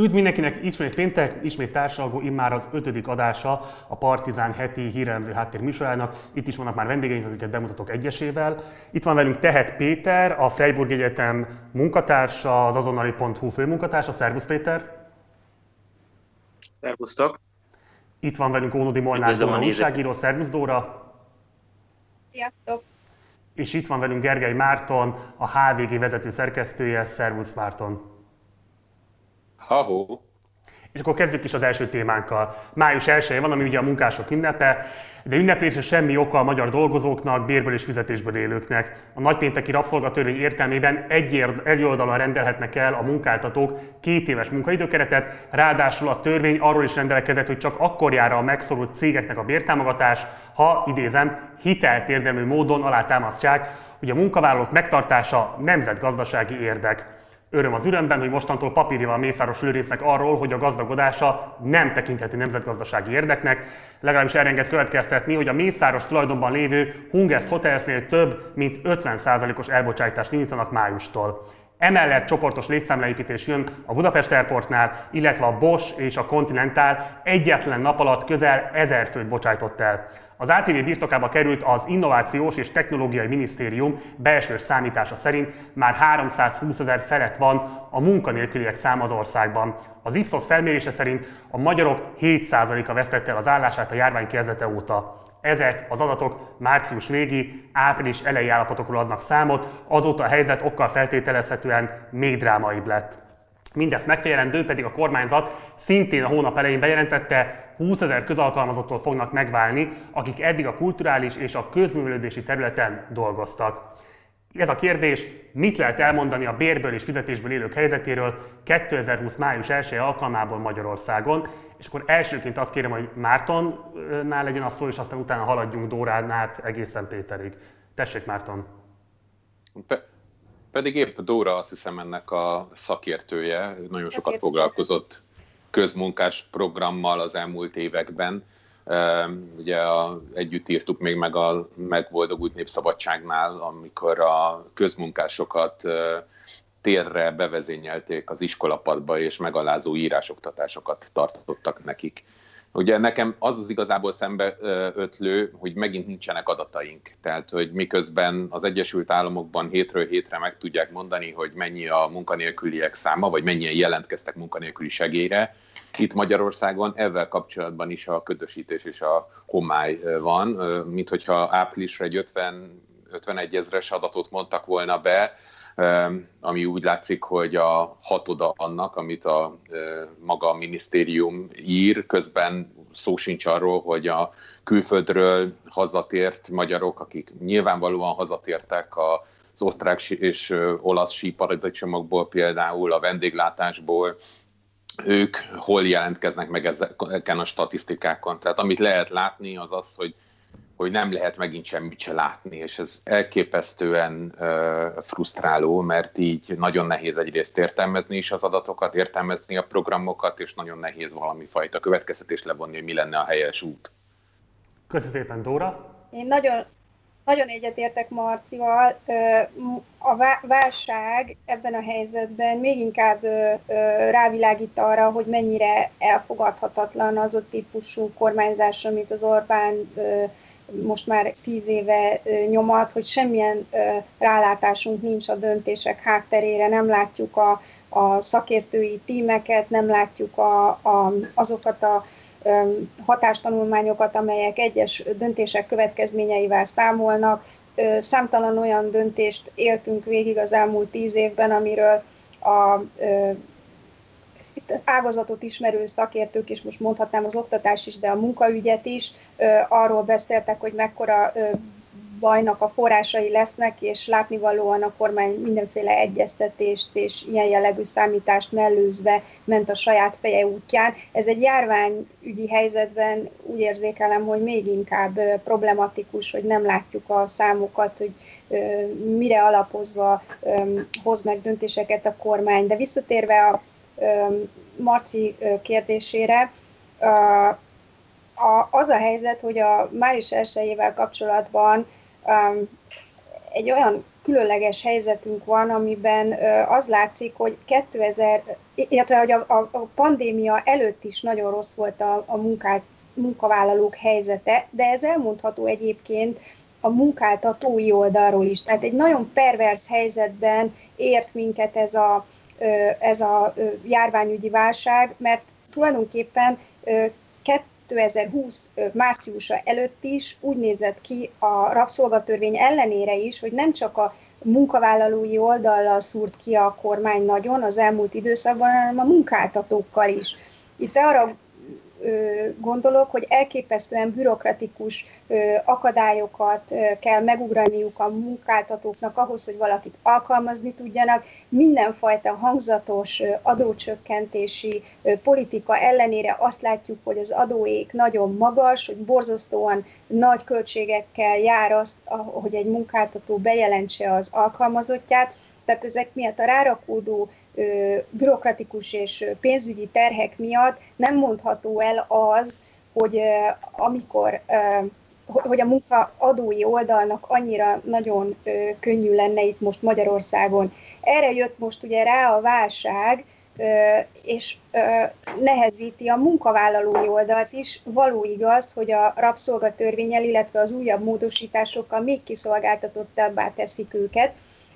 Üdv mindenkinek, ismét péntek, ismét társalgó, immár az ötödik adása a Partizán heti hírelemző háttér műsorának. Itt is vannak már vendégeink, akiket bemutatok egyesével. Itt van velünk Tehet Péter, a Freiburg Egyetem munkatársa, az azonnali.hu főmunkatársa. Szervusz Péter! Szervusztok! Itt van velünk Ónodi Molnár Dóra újságíró. Szervusz Dóra! Sziasztok! És itt van velünk Gergely Márton, a HVG vezető szerkesztője. Szervusz Márton! Ha-ho. És akkor kezdjük is az első témánkkal. Május 1 van, ami ugye a munkások ünnepe, de ünneplésre semmi oka a magyar dolgozóknak, bérből és fizetésből élőknek. A nagypénteki rabszolgatörvény értelmében egy, egy oldalon rendelhetnek el a munkáltatók két éves munkaidőkeretet, ráadásul a törvény arról is rendelkezett, hogy csak akkor jár a megszorult cégeknek a bértámogatás, ha, idézem, hitelt érdemű módon alátámasztják, hogy a munkavállalók megtartása nemzetgazdasági érdek. Öröm az ürömben, hogy mostantól papírja a Mészáros lőrésznek arról, hogy a gazdagodása nem tekinthető nemzetgazdasági érdeknek. Legalábbis elrenget következtetni, hogy a Mészáros tulajdonban lévő Hungest Hotelsnél több mint 50%-os elbocsájtást indítanak májustól. Emellett csoportos létszámleépítés jön a Budapest Airportnál, illetve a Bosch és a Continental egyetlen nap alatt közel ezer főt bocsájtott el. Az ATV birtokába került az Innovációs és Technológiai Minisztérium belső számítása szerint már 320 ezer felett van a munkanélküliek száma az országban. Az Ipsos felmérése szerint a magyarok 7%-a vesztette el az állását a járvány kezdete óta. Ezek az adatok március végi, április elejé állapotokról adnak számot, azóta a helyzet okkal feltételezhetően még drámaibb lett. Mindezt megfelelendő pedig a kormányzat szintén a hónap elején bejelentette, 20 ezer közalkalmazottól fognak megválni, akik eddig a kulturális és a közművelődési területen dolgoztak. Ez a kérdés, mit lehet elmondani a bérből és fizetésből élők helyzetéről 2020. május 1 alkalmából Magyarországon, és akkor elsőként azt kérem, hogy Mártonnál legyen a szó, és aztán utána haladjunk Dórán át egészen Péterig. Tessék Márton! Pe- pedig épp Dóra azt hiszem ennek a szakértője, nagyon sokat foglalkozott közmunkás programmal az elmúlt években. Ugye a, együtt írtuk még meg a Megboldogult Népszabadságnál, amikor a közmunkásokat térre bevezényelték az iskolapadba, és megalázó írásoktatásokat tartottak nekik. Ugye nekem az az igazából szembe ötlő, hogy megint nincsenek adataink. Tehát, hogy miközben az Egyesült Államokban hétről hétre meg tudják mondani, hogy mennyi a munkanélküliek száma, vagy mennyien jelentkeztek munkanélküli segélyre, itt Magyarországon ezzel kapcsolatban is a ködösítés és a homály van, mint hogyha áprilisra egy 50, 51 ezres adatot mondtak volna be, ami úgy látszik, hogy a hatoda annak, amit a maga a minisztérium ír, közben szó sincs arról, hogy a külföldről hazatért magyarok, akik nyilvánvalóan hazatértek a az osztrák és olasz síparadicsomokból például, a vendéglátásból, ők hol jelentkeznek meg ezeken a statisztikákon. Tehát amit lehet látni az az, hogy hogy nem lehet megint semmit se látni, és ez elképesztően uh, frusztráló, mert így nagyon nehéz egyrészt értelmezni is az adatokat, értelmezni a programokat, és nagyon nehéz valami fajta következtetést levonni, hogy mi lenne a helyes út. Köszönöm szépen, Dóra! Én nagyon, nagyon egyetértek Marcival. A válság ebben a helyzetben még inkább rávilágít arra, hogy mennyire elfogadhatatlan az a típusú kormányzás, amit az Orbán most már tíz éve nyomat, hogy semmilyen rálátásunk nincs a döntések hátterére, nem látjuk a, a szakértői tímeket, nem látjuk a, a, azokat a hatástanulmányokat, amelyek egyes döntések következményeivel számolnak. Számtalan olyan döntést éltünk végig az elmúlt tíz évben, amiről a itt ágazatot ismerő szakértők, és most mondhatnám az oktatás is, de a munkaügyet is, arról beszéltek, hogy mekkora bajnak a forrásai lesznek, és látnivalóan a kormány mindenféle egyeztetést és ilyen jellegű számítást mellőzve ment a saját feje útján. Ez egy járványügyi helyzetben úgy érzékelem, hogy még inkább problematikus, hogy nem látjuk a számokat, hogy mire alapozva hoz meg döntéseket a kormány. De visszatérve a Marci kérdésére, az a helyzet, hogy a május 1 kapcsolatban egy olyan különleges helyzetünk van, amiben az látszik, hogy 2000, illetve hogy a, a, a pandémia előtt is nagyon rossz volt a, a munkát, munkavállalók helyzete, de ez elmondható egyébként a munkáltatói oldalról is. Tehát egy nagyon pervers helyzetben ért minket ez a, ez a járványügyi válság, mert tulajdonképpen 2020 márciusa előtt is úgy nézett ki a rabszolgatörvény ellenére is, hogy nem csak a munkavállalói oldallal szúrt ki a kormány nagyon az elmúlt időszakban, hanem a munkáltatókkal is. Itt arra gondolok, hogy elképesztően bürokratikus akadályokat kell megugraniuk a munkáltatóknak ahhoz, hogy valakit alkalmazni tudjanak. Mindenfajta hangzatos adócsökkentési politika ellenére azt látjuk, hogy az adóék nagyon magas, hogy borzasztóan nagy költségekkel jár azt, hogy egy munkáltató bejelentse az alkalmazottját. Tehát ezek miatt a rárakódó bürokratikus és pénzügyi terhek miatt nem mondható el az, hogy amikor hogy a munkaadói oldalnak annyira nagyon könnyű lenne itt most Magyarországon. Erre jött most ugye rá a válság, és nehezíti a munkavállalói oldalt is. Való igaz, hogy a rabszolgatörvényel, illetve az újabb módosításokkal még kiszolgáltatottabbá teszik őket,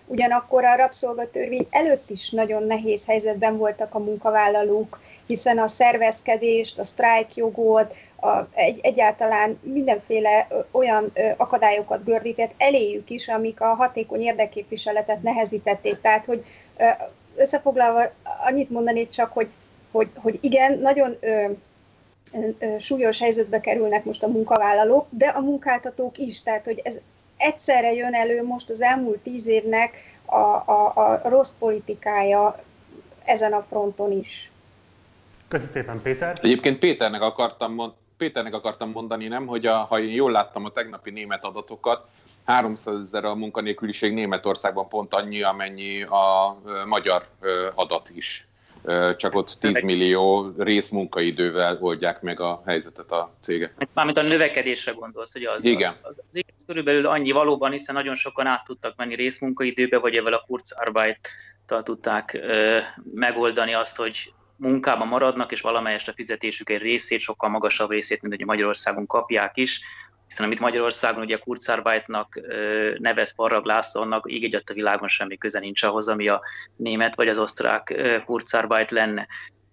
Ugyanakkor a rabszolgatörvény előtt is nagyon nehéz helyzetben voltak a munkavállalók, hiszen a szervezkedést, a sztrájkjogot, a, egy, egyáltalán mindenféle olyan ö, akadályokat gördített eléjük is, amik a hatékony érdekképviseletet nehezítették. Tehát, hogy ö, összefoglalva annyit mondanék csak, hogy, hogy, hogy igen, nagyon ö, súlyos helyzetbe kerülnek most a munkavállalók, de a munkáltatók is, tehát hogy ez egyszerre jön elő most az elmúlt tíz évnek a, a, a rossz politikája ezen a fronton is. Köszönöm szépen, Péter. Egyébként Péternek akartam, mond, Péternek akartam mondani, nem, hogy a, ha én jól láttam a tegnapi német adatokat, 300 ezer a munkanélküliség Németországban pont annyi, amennyi a magyar adat is csak ott 10 millió részmunkaidővel oldják meg a helyzetet a cégek. Mármint a növekedésre gondolsz, hogy az, Igen. az, az, az körülbelül annyi valóban, hiszen nagyon sokan át tudtak menni részmunkaidőbe, vagy evel a kurzarbeit tudták ö, megoldani azt, hogy munkában maradnak, és valamelyest a fizetésük egy részét, sokkal magasabb részét, mint hogy Magyarországon kapják is, hiszen amit Magyarországon ugye Kurzarbeitnak nevez Parrag Lászlónak, így egyet a világon semmi köze nincs ahhoz, ami a német vagy az osztrák Kurzarbeit lenne.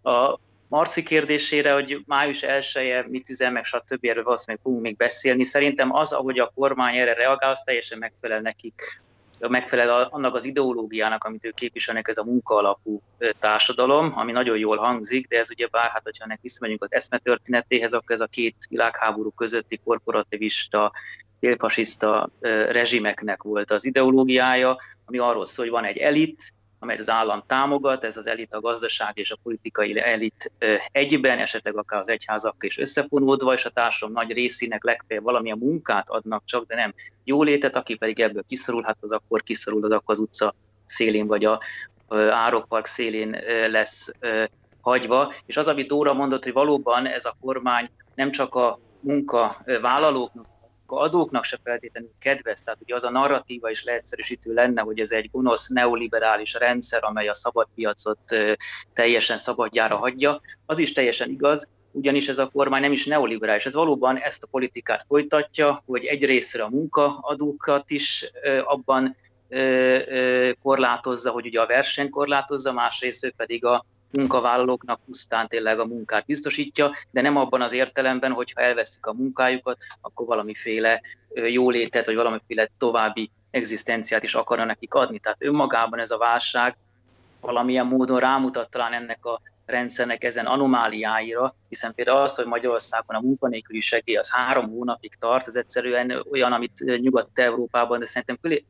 A Marci kérdésére, hogy május 1 mit üzen, meg stb. erről valószínűleg fogunk még beszélni. Szerintem az, ahogy a kormány erre reagál, az teljesen megfelel nekik megfelel annak az ideológiának, amit ők képviselnek, ez a munkaalapú társadalom, ami nagyon jól hangzik, de ez ugye bár, hát hogyha ennek visszamegyünk az eszmetörténetéhez, akkor ez a két világháború közötti korporativista, félfasiszta rezsimeknek volt az ideológiája, ami arról szól, hogy van egy elit, amelyet az állam támogat, ez az elit, a gazdaság és a politikai elit egyben, esetleg akár az egyházak is összefonódva, és a társadalom nagy részének legfeljebb valamilyen munkát adnak csak, de nem jólétet, aki pedig ebből kiszorul, hát az akkor kiszorul, az akkor az utca szélén vagy a árokpark szélén lesz hagyva. És az, amit Dóra mondott, hogy valóban ez a kormány nem csak a munkavállalóknak, adóknak se feltétlenül kedvez. Tehát ugye az a narratíva is leegyszerűsítő lenne, hogy ez egy gonosz neoliberális rendszer, amely a szabad piacot teljesen szabadjára hagyja. Az is teljesen igaz, ugyanis ez a kormány nem is neoliberális, ez valóban ezt a politikát folytatja, hogy egyrésztről a munkaadókat is abban korlátozza, hogy ugye a versenyt korlátozza, másrészt pedig a munkavállalóknak pusztán tényleg a munkát biztosítja, de nem abban az értelemben, hogyha elveszik a munkájukat, akkor valamiféle jólétet, vagy valamiféle további egzisztenciát is akarna nekik adni. Tehát önmagában ez a válság valamilyen módon rámutat talán ennek a rendszernek ezen anomáliáira, hiszen például az, hogy Magyarországon a munkanélküli segély az három hónapig tart, ez egyszerűen olyan, amit Nyugat-Európában, de szerintem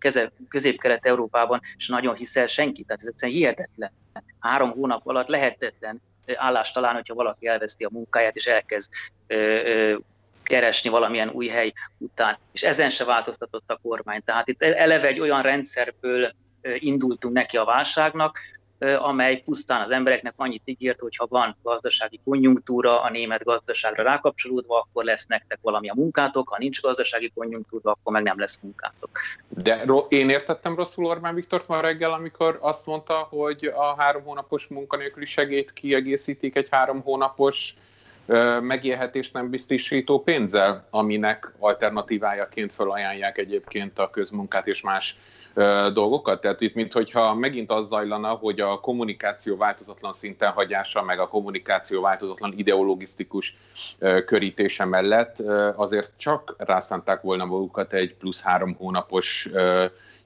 Közép-Kelet-Európában is nagyon hiszel senki, tehát ez egyszerűen hihetetlen. Három hónap alatt lehetetlen állást talán, hogyha valaki elveszti a munkáját, és elkezd keresni valamilyen új hely után. És ezen se változtatott a kormány. Tehát itt eleve egy olyan rendszerből indultunk neki a válságnak, amely pusztán az embereknek annyit ígért, hogy ha van gazdasági konjunktúra a német gazdaságra rákapcsolódva, akkor lesz nektek valami a munkátok, ha nincs gazdasági konjunktúra, akkor meg nem lesz munkátok. De én értettem rosszul Orbán Viktort ma reggel, amikor azt mondta, hogy a három hónapos munkanélküli segét kiegészítik egy három hónapos megélhetést nem biztosító pénzzel, aminek alternatívájaként felajánlják egyébként a közmunkát és más dolgokat. Tehát itt, mintha megint az zajlana, hogy a kommunikáció változatlan szinten hagyása, meg a kommunikáció változatlan ideologisztikus körítése mellett azért csak rászánták volna magukat egy plusz három hónapos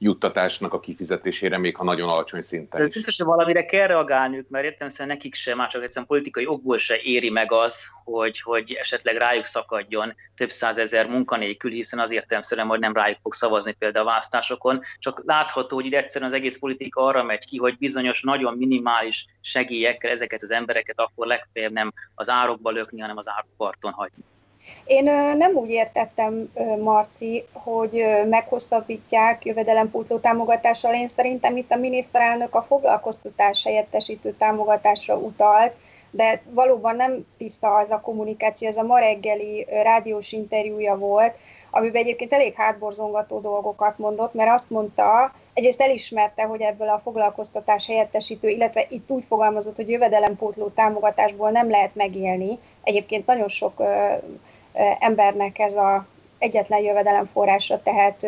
juttatásnak a kifizetésére, még ha nagyon alacsony szinten is. Biztos, hogy valamire kell reagálniuk, mert értem szerint nekik sem, már csak egyszerűen politikai okból se éri meg az, hogy, hogy esetleg rájuk szakadjon több százezer munkanélkül, hiszen az értelmszerűen majd nem rájuk fog szavazni például a választásokon. Csak látható, hogy egyszerűen az egész politika arra megy ki, hogy bizonyos nagyon minimális segélyekkel ezeket az embereket akkor legfeljebb nem az árokba lökni, hanem az árparton hagyni. Én nem úgy értettem, Marci, hogy meghosszabbítják jövedelempótló támogatással. Én szerintem itt a miniszterelnök a foglalkoztatás helyettesítő támogatásra utalt, de valóban nem tiszta az a kommunikáció, ez a ma reggeli rádiós interjúja volt, amiben egyébként elég hátborzongató dolgokat mondott, mert azt mondta, egyrészt elismerte, hogy ebből a foglalkoztatás helyettesítő, illetve itt úgy fogalmazott, hogy jövedelempótló támogatásból nem lehet megélni. Egyébként nagyon sok embernek ez a egyetlen jövedelemforrása, tehát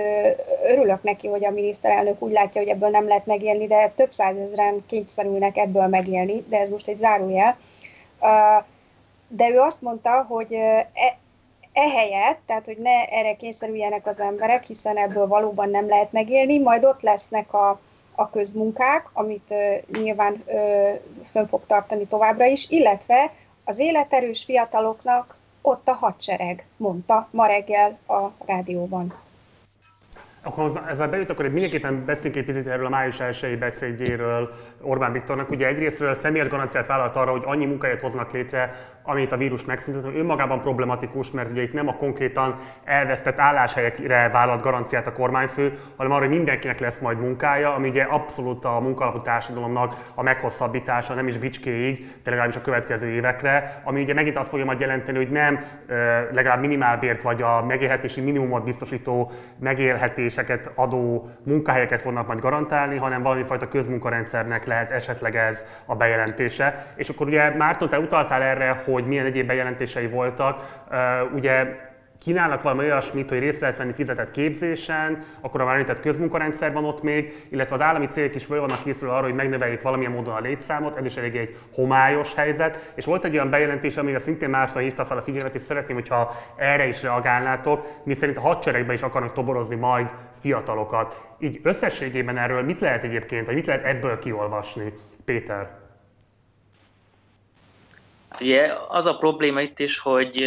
örülök neki, hogy a miniszterelnök úgy látja, hogy ebből nem lehet megélni, de több százezren kényszerülnek ebből megélni, de ez most egy zárójel. De ő azt mondta, hogy e, ehelyett, tehát hogy ne erre kényszerüljenek az emberek, hiszen ebből valóban nem lehet megélni, majd ott lesznek a, a közmunkák, amit nyilván uh, fönn fog tartani továbbra is, illetve az életerős fiataloknak ott a hadsereg, mondta ma reggel a rádióban. Akkor ezzel bejut, akkor mindenképpen beszéljünk egy picit erről a május 1 beszédjéről Orbán Viktornak. Ugye egyrésztről személyes garanciát vállalt arra, hogy annyi munkahelyet hoznak létre, amit a vírus megszüntet, önmagában problematikus, mert ugye itt nem a konkrétan elvesztett álláshelyekre vállalt garanciát a kormányfő, hanem arra, hogy mindenkinek lesz majd munkája, ami ugye abszolút a munkalapú társadalomnak a meghosszabbítása, nem is bicskéig, de legalábbis a következő évekre, ami ugye megint azt fogja majd jelenteni, hogy nem legalább minimálbért vagy a megélhetési minimumot biztosító megélhetés fizetéseket adó munkahelyeket fognak majd garantálni, hanem valami fajta közmunkarendszernek lehet esetleg ez a bejelentése. És akkor ugye Márton, te utaltál erre, hogy milyen egyéb bejelentései voltak. Ugye kínálnak valami olyasmit, hogy részt lehet venni fizetett képzésen, akkor a már említett közmunkarendszer van ott még, illetve az állami cégek is föl vannak készülve arra, hogy megnöveljék valamilyen módon a létszámot, ez is elég egy homályos helyzet. És volt egy olyan bejelentés, amire szintén Márta hívta fel a figyelmet, és szeretném, hogyha erre is reagálnátok, mi szerint a hadseregbe is akarnak toborozni majd fiatalokat. Így összességében erről mit lehet egyébként, vagy mit lehet ebből kiolvasni, Péter? Hát ugye az a probléma itt is, hogy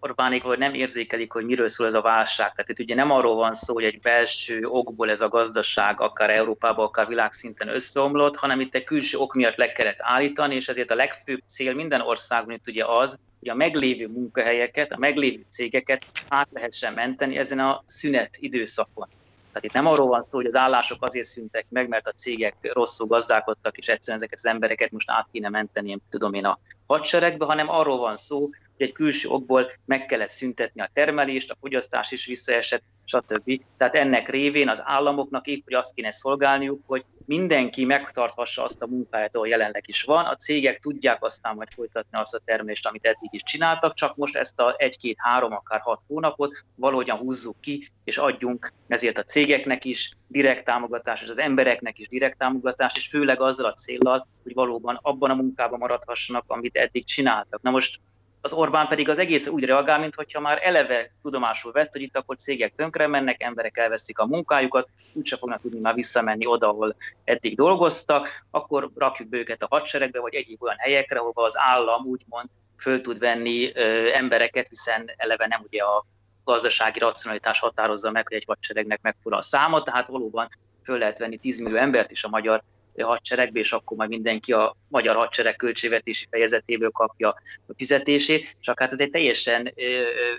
Orbánik vagy nem érzékelik, hogy miről szól ez a válság. Tehát itt ugye nem arról van szó, hogy egy belső okból ez a gazdaság akár Európában, akár világszinten összeomlott, hanem itt egy külső ok miatt le kellett állítani, és ezért a legfőbb cél minden országban itt ugye az, hogy a meglévő munkahelyeket, a meglévő cégeket át lehessen menteni ezen a szünet időszakon. Tehát itt nem arról van szó, hogy az állások azért szüntek meg, mert a cégek rosszul gazdálkodtak, és egyszerűen ezeket az embereket most át kéne menteni, nem tudom én, a hadseregbe, hanem arról van szó, hogy egy külső okból meg kellett szüntetni a termelést, a fogyasztás is visszaesett, stb. Tehát ennek révén az államoknak épp, hogy azt kéne szolgálniuk, hogy mindenki megtarthassa azt a munkáját, ahol jelenleg is van. A cégek tudják aztán majd folytatni azt a termelést, amit eddig is csináltak, csak most ezt a egy-két-három, akár hat hónapot valahogyan húzzuk ki, és adjunk ezért a cégeknek is direkt támogatás, és az embereknek is direkt támogatás, és főleg azzal a céllal, hogy valóban abban a munkában maradhassanak, amit eddig csináltak. Na most az Orbán pedig az egész úgy reagál, mintha már eleve tudomásul vett, hogy itt akkor cégek tönkre mennek, emberek elveszik a munkájukat, úgyse fognak tudni már visszamenni oda, ahol eddig dolgoztak, akkor rakjuk be őket a hadseregbe, vagy egyéb olyan helyekre, ahol az állam úgymond föl tud venni ö, embereket, hiszen eleve nem ugye a gazdasági racionalitás határozza meg, hogy egy hadseregnek mekkora a száma, tehát valóban föl lehet venni 10 millió embert is a magyar hadseregbe, és akkor majd mindenki a magyar hadsereg költségvetési fejezetéből kapja a fizetését, csak hát ez egy teljesen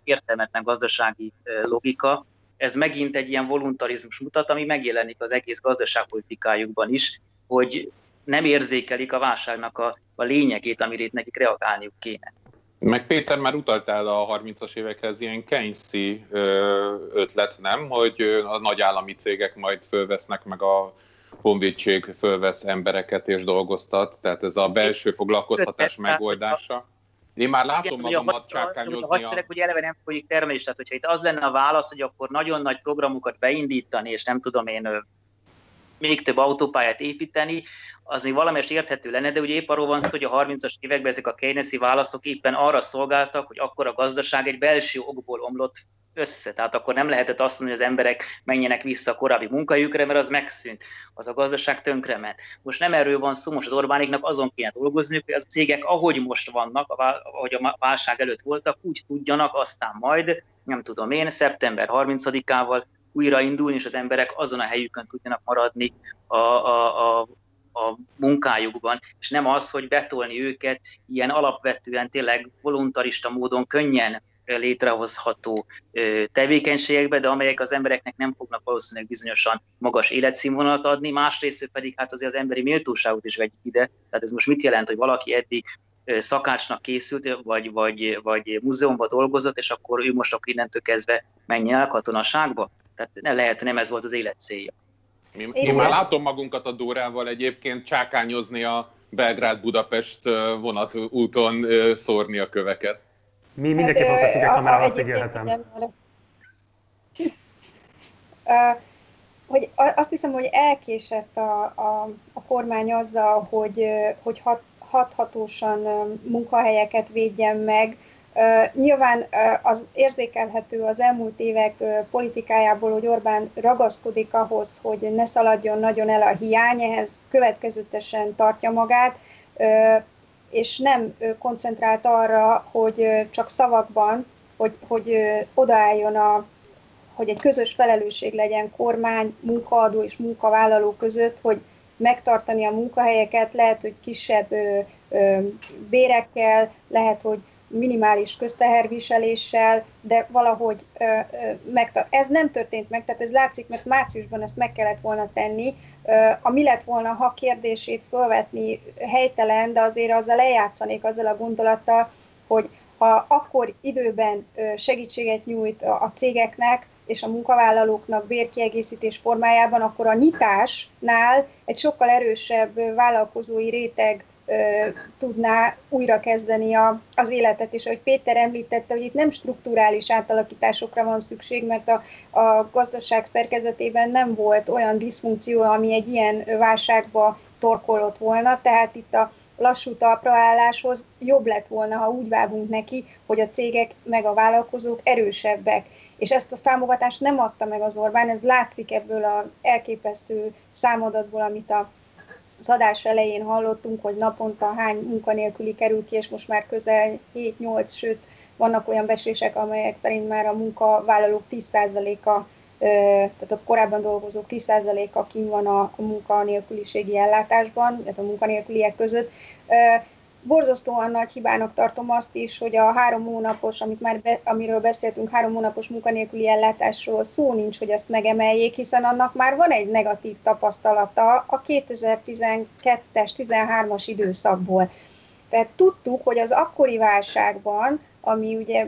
értelmetlen gazdasági logika. Ez megint egy ilyen voluntarizmus mutat, ami megjelenik az egész gazdaságpolitikájukban is, hogy nem érzékelik a válságnak a, a lényegét, amire itt nekik reagálniuk kéne. Meg Péter már utaltál a 30-as évekhez, ilyen Keynesi ötlet, nem? Hogy a nagy állami cégek majd fölvesznek, meg a honvédség fölvesz embereket és dolgoztat, tehát ez a belső foglalkoztatás megoldása. Én már látom Igen, magamat csákányozni. A hadsereg ugye eleve nem folyik termelés, tehát hogyha itt az lenne a válasz, hogy akkor nagyon nagy programokat beindítani, és nem tudom én még több autópályát építeni, az még valamelyest érthető lenne, de ugye épp arról van szó, hogy a 30-as években ezek a Keynesi válaszok éppen arra szolgáltak, hogy akkor a gazdaság egy belső okból omlott össze. Tehát akkor nem lehetett azt mondani, hogy az emberek menjenek vissza a korábbi munkahelyükre, mert az megszűnt, az a gazdaság tönkrement. Most nem erről van szó, most az Orbániknak azon kéne dolgozniuk, hogy az cégek, ahogy most vannak, ahogy a válság előtt voltak, úgy tudjanak aztán majd, nem tudom én, szeptember 30-ával újraindulni, és az emberek azon a helyükön tudjanak maradni a, a, a, a munkájukban, és nem az, hogy betolni őket ilyen alapvetően tényleg voluntarista módon könnyen létrehozható tevékenységekbe, de amelyek az embereknek nem fognak valószínűleg bizonyosan magas életszínvonalat adni, másrészt pedig hát azért az emberi méltóságot is vegyük ide. Tehát ez most mit jelent, hogy valaki eddig szakácsnak készült, vagy, vagy, vagy múzeumban dolgozott, és akkor ő most akkor innentől kezdve menjen el katonaságba? Tehát ne lehet, nem ez volt az élet célja. Mi, én már látom magunkat a Dórával egyébként csákányozni a Belgrád-Budapest vonat úton szórni a köveket. Mi mindenképpen hát, teszik a kamerához, azt ígérhetem. hogy azt hiszem, hogy elkésett a, a, a kormány azzal, hogy, hogy hat, hathatósan munkahelyeket védjen meg, Nyilván az érzékelhető az elmúlt évek politikájából, hogy Orbán ragaszkodik ahhoz, hogy ne szaladjon nagyon el a hiány, ehhez következetesen tartja magát, és nem koncentrált arra, hogy csak szavakban, hogy, hogy odaálljon a hogy egy közös felelősség legyen kormány, munkaadó és munkavállaló között, hogy megtartani a munkahelyeket, lehet, hogy kisebb bérekkel, lehet, hogy minimális közteherviseléssel, de valahogy ö, ö, megta- ez nem történt meg, tehát ez látszik, mert márciusban ezt meg kellett volna tenni. Ö, a mi lett volna, ha kérdését felvetni helytelen, de azért azzal lejátszanék azzal a gondolattal, hogy ha akkor időben segítséget nyújt a cégeknek és a munkavállalóknak bérkiegészítés formájában, akkor a nyitásnál egy sokkal erősebb vállalkozói réteg tudná újra kezdeni a, az életet, és ahogy Péter említette, hogy itt nem strukturális átalakításokra van szükség, mert a, a gazdaság szerkezetében nem volt olyan diszfunkció, ami egy ilyen válságba torkolott volna, tehát itt a lassú talpraálláshoz jobb lett volna, ha úgy vágunk neki, hogy a cégek meg a vállalkozók erősebbek. És ezt a támogatást nem adta meg az Orbán, ez látszik ebből az elképesztő számadatból, amit a az adás elején hallottunk, hogy naponta hány munkanélküli kerül ki, és most már közel 7-8, sőt vannak olyan besések, amelyek szerint már a munkavállalók 10%-a, tehát a korábban dolgozók 10%-a kim van a munkanélküliségi ellátásban, tehát a munkanélküliek között borzasztóan nagy hibának tartom azt is, hogy a három hónapos, amit már be, amiről beszéltünk, három hónapos munkanélküli ellátásról szó nincs, hogy azt megemeljék, hiszen annak már van egy negatív tapasztalata a 2012-es, 13-as időszakból. Tehát tudtuk, hogy az akkori válságban, ami ugye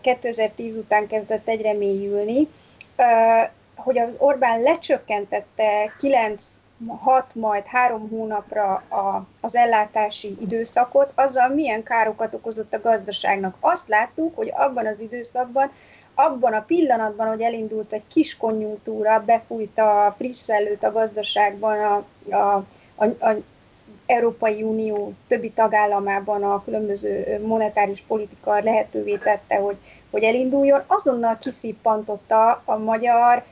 2010 után kezdett egyre mélyülni, hogy az Orbán lecsökkentette 9 hat majd három hónapra a, az ellátási időszakot, azzal milyen károkat okozott a gazdaságnak. Azt láttuk, hogy abban az időszakban, abban a pillanatban, hogy elindult egy kis konjunktúra, befújt a frisszelőt a gazdaságban a, a, a, a Európai Unió többi tagállamában a különböző monetáris politika lehetővé tette, hogy, hogy elinduljon, azonnal kiszippantotta a magyar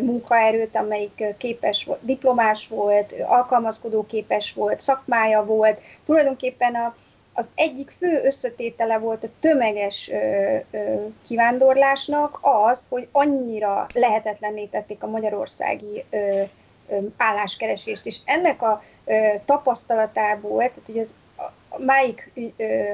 munkaerőt, amelyik képes volt, diplomás volt, alkalmazkodó képes volt, szakmája volt. Tulajdonképpen a, az egyik fő összetétele volt a tömeges ö, ö, kivándorlásnak az, hogy annyira lehetetlenné tették a magyarországi ö, álláskeresést, és ennek a tapasztalatából, tehát hogy az máig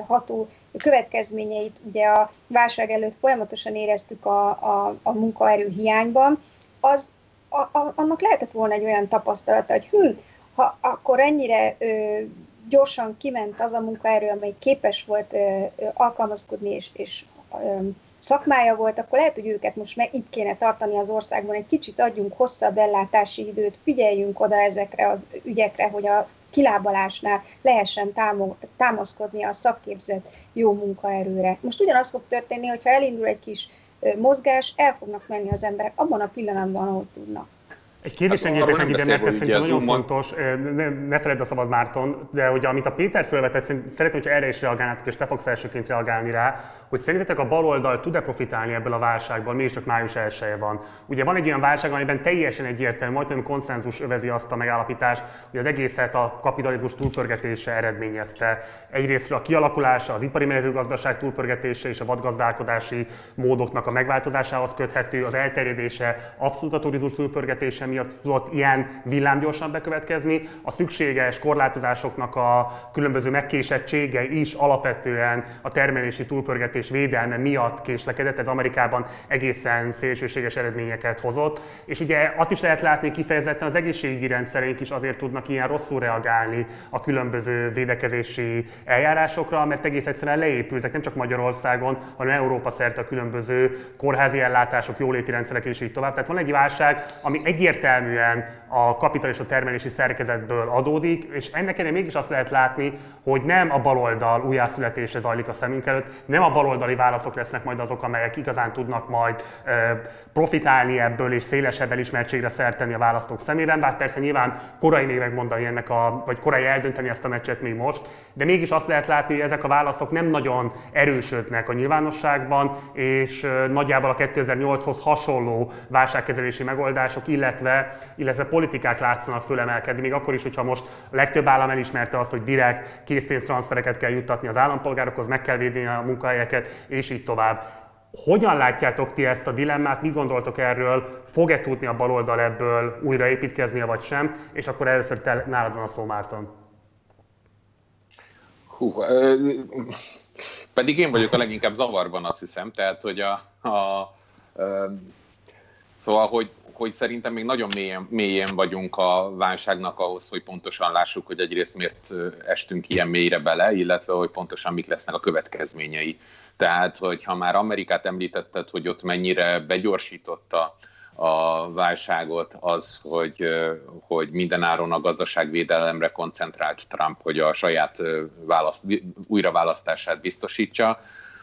ható következményeit ugye a válság előtt folyamatosan éreztük a, a, a munkaerő hiányban, az a, a, annak lehetett volna egy olyan tapasztalata, hogy hm, ha akkor ennyire ö, gyorsan kiment az a munkaerő, amely képes volt ö, ö, alkalmazkodni és, és ö, szakmája volt, akkor lehet, hogy őket most meg itt kéne tartani az országban, egy kicsit adjunk hosszabb ellátási időt, figyeljünk oda ezekre az ügyekre, hogy a kilábalásnál lehessen támaszkodni a szakképzett jó munkaerőre. Most ugyanaz fog történni, hogyha elindul egy kis mozgás, el fognak menni az emberek abban a pillanatban, ahol tudnak. Egy kérdést hát, engedjétek meg ide, mert ez szerintem nagyon fontos, ne, ne feledd a szabad Márton, de hogy amit a Péter felvetett, szeretném, hogyha erre is reagálnátok, és te fogsz elsőként reagálni rá, hogy szerintetek a baloldal tud-e profitálni ebből a válságból, mi is csak május 1 van. Ugye van egy olyan válság, amiben teljesen egyértelmű, majdnem konszenzus övezi azt a megállapítást, hogy az egészet a kapitalizmus túlpörgetése eredményezte. Egyrészt a kialakulása, az ipari mezőgazdaság túlpörgetése és a vadgazdálkodási módoknak a megváltozásához köthető, az elterjedése abszolút a turizmus túlpörgetése miatt tudott ilyen villámgyorsan bekövetkezni. A szükséges korlátozásoknak a különböző megkésettsége is alapvetően a termelési túlpörgetés védelme miatt késlekedett. Ez Amerikában egészen szélsőséges eredményeket hozott. És ugye azt is lehet látni, kifejezetten az egészségügyi rendszerünk is azért tudnak ilyen rosszul reagálni a különböző védekezési eljárásokra, mert egész egyszerűen leépültek nem csak Magyarországon, hanem Európa szerte a különböző kórházi ellátások, jóléti rendszerek és így tovább. Tehát van egy válság, ami egyértelmű egyértelműen a kapitalista termelési szerkezetből adódik, és ennek ellenére mégis azt lehet látni, hogy nem a baloldal újjászületése zajlik a szemünk előtt, nem a baloldali válaszok lesznek majd azok, amelyek igazán tudnak majd profitálni ebből és szélesebb elismertségre szerteni a választók szemében, bár persze nyilván korai még megmondani ennek a, vagy korai eldönteni ezt a meccset még most, de mégis azt lehet látni, hogy ezek a válaszok nem nagyon erősödnek a nyilvánosságban, és nagyjából a 2008-hoz hasonló válságkezelési megoldások, illetve, illetve politikák látszanak fölemelkedni, még akkor is, hogyha most a legtöbb állam elismerte azt, hogy direkt készpénztranszfereket kell juttatni az állampolgárokhoz, meg kell védeni a munkahelyeket, és így tovább. Hogyan látjátok ti ezt a dilemmát, mi gondoltok erről, fog-e tudni a baloldal ebből újraépítkezni, vagy sem? És akkor először te, nálad van a szó, Márton. Hú, pedig én vagyok a leginkább zavarban, azt hiszem, tehát, hogy a, a, a szóval, hogy, hogy szerintem még nagyon mélyen, mélyen vagyunk a válságnak ahhoz, hogy pontosan lássuk, hogy egyrészt miért estünk ilyen mélyre bele, illetve hogy pontosan mik lesznek a következményei. Tehát, hogyha már Amerikát említetted, hogy ott mennyire begyorsította a válságot az, hogy, hogy mindenáron a gazdaságvédelemre koncentrált Trump, hogy a saját választ, újraválasztását biztosítsa,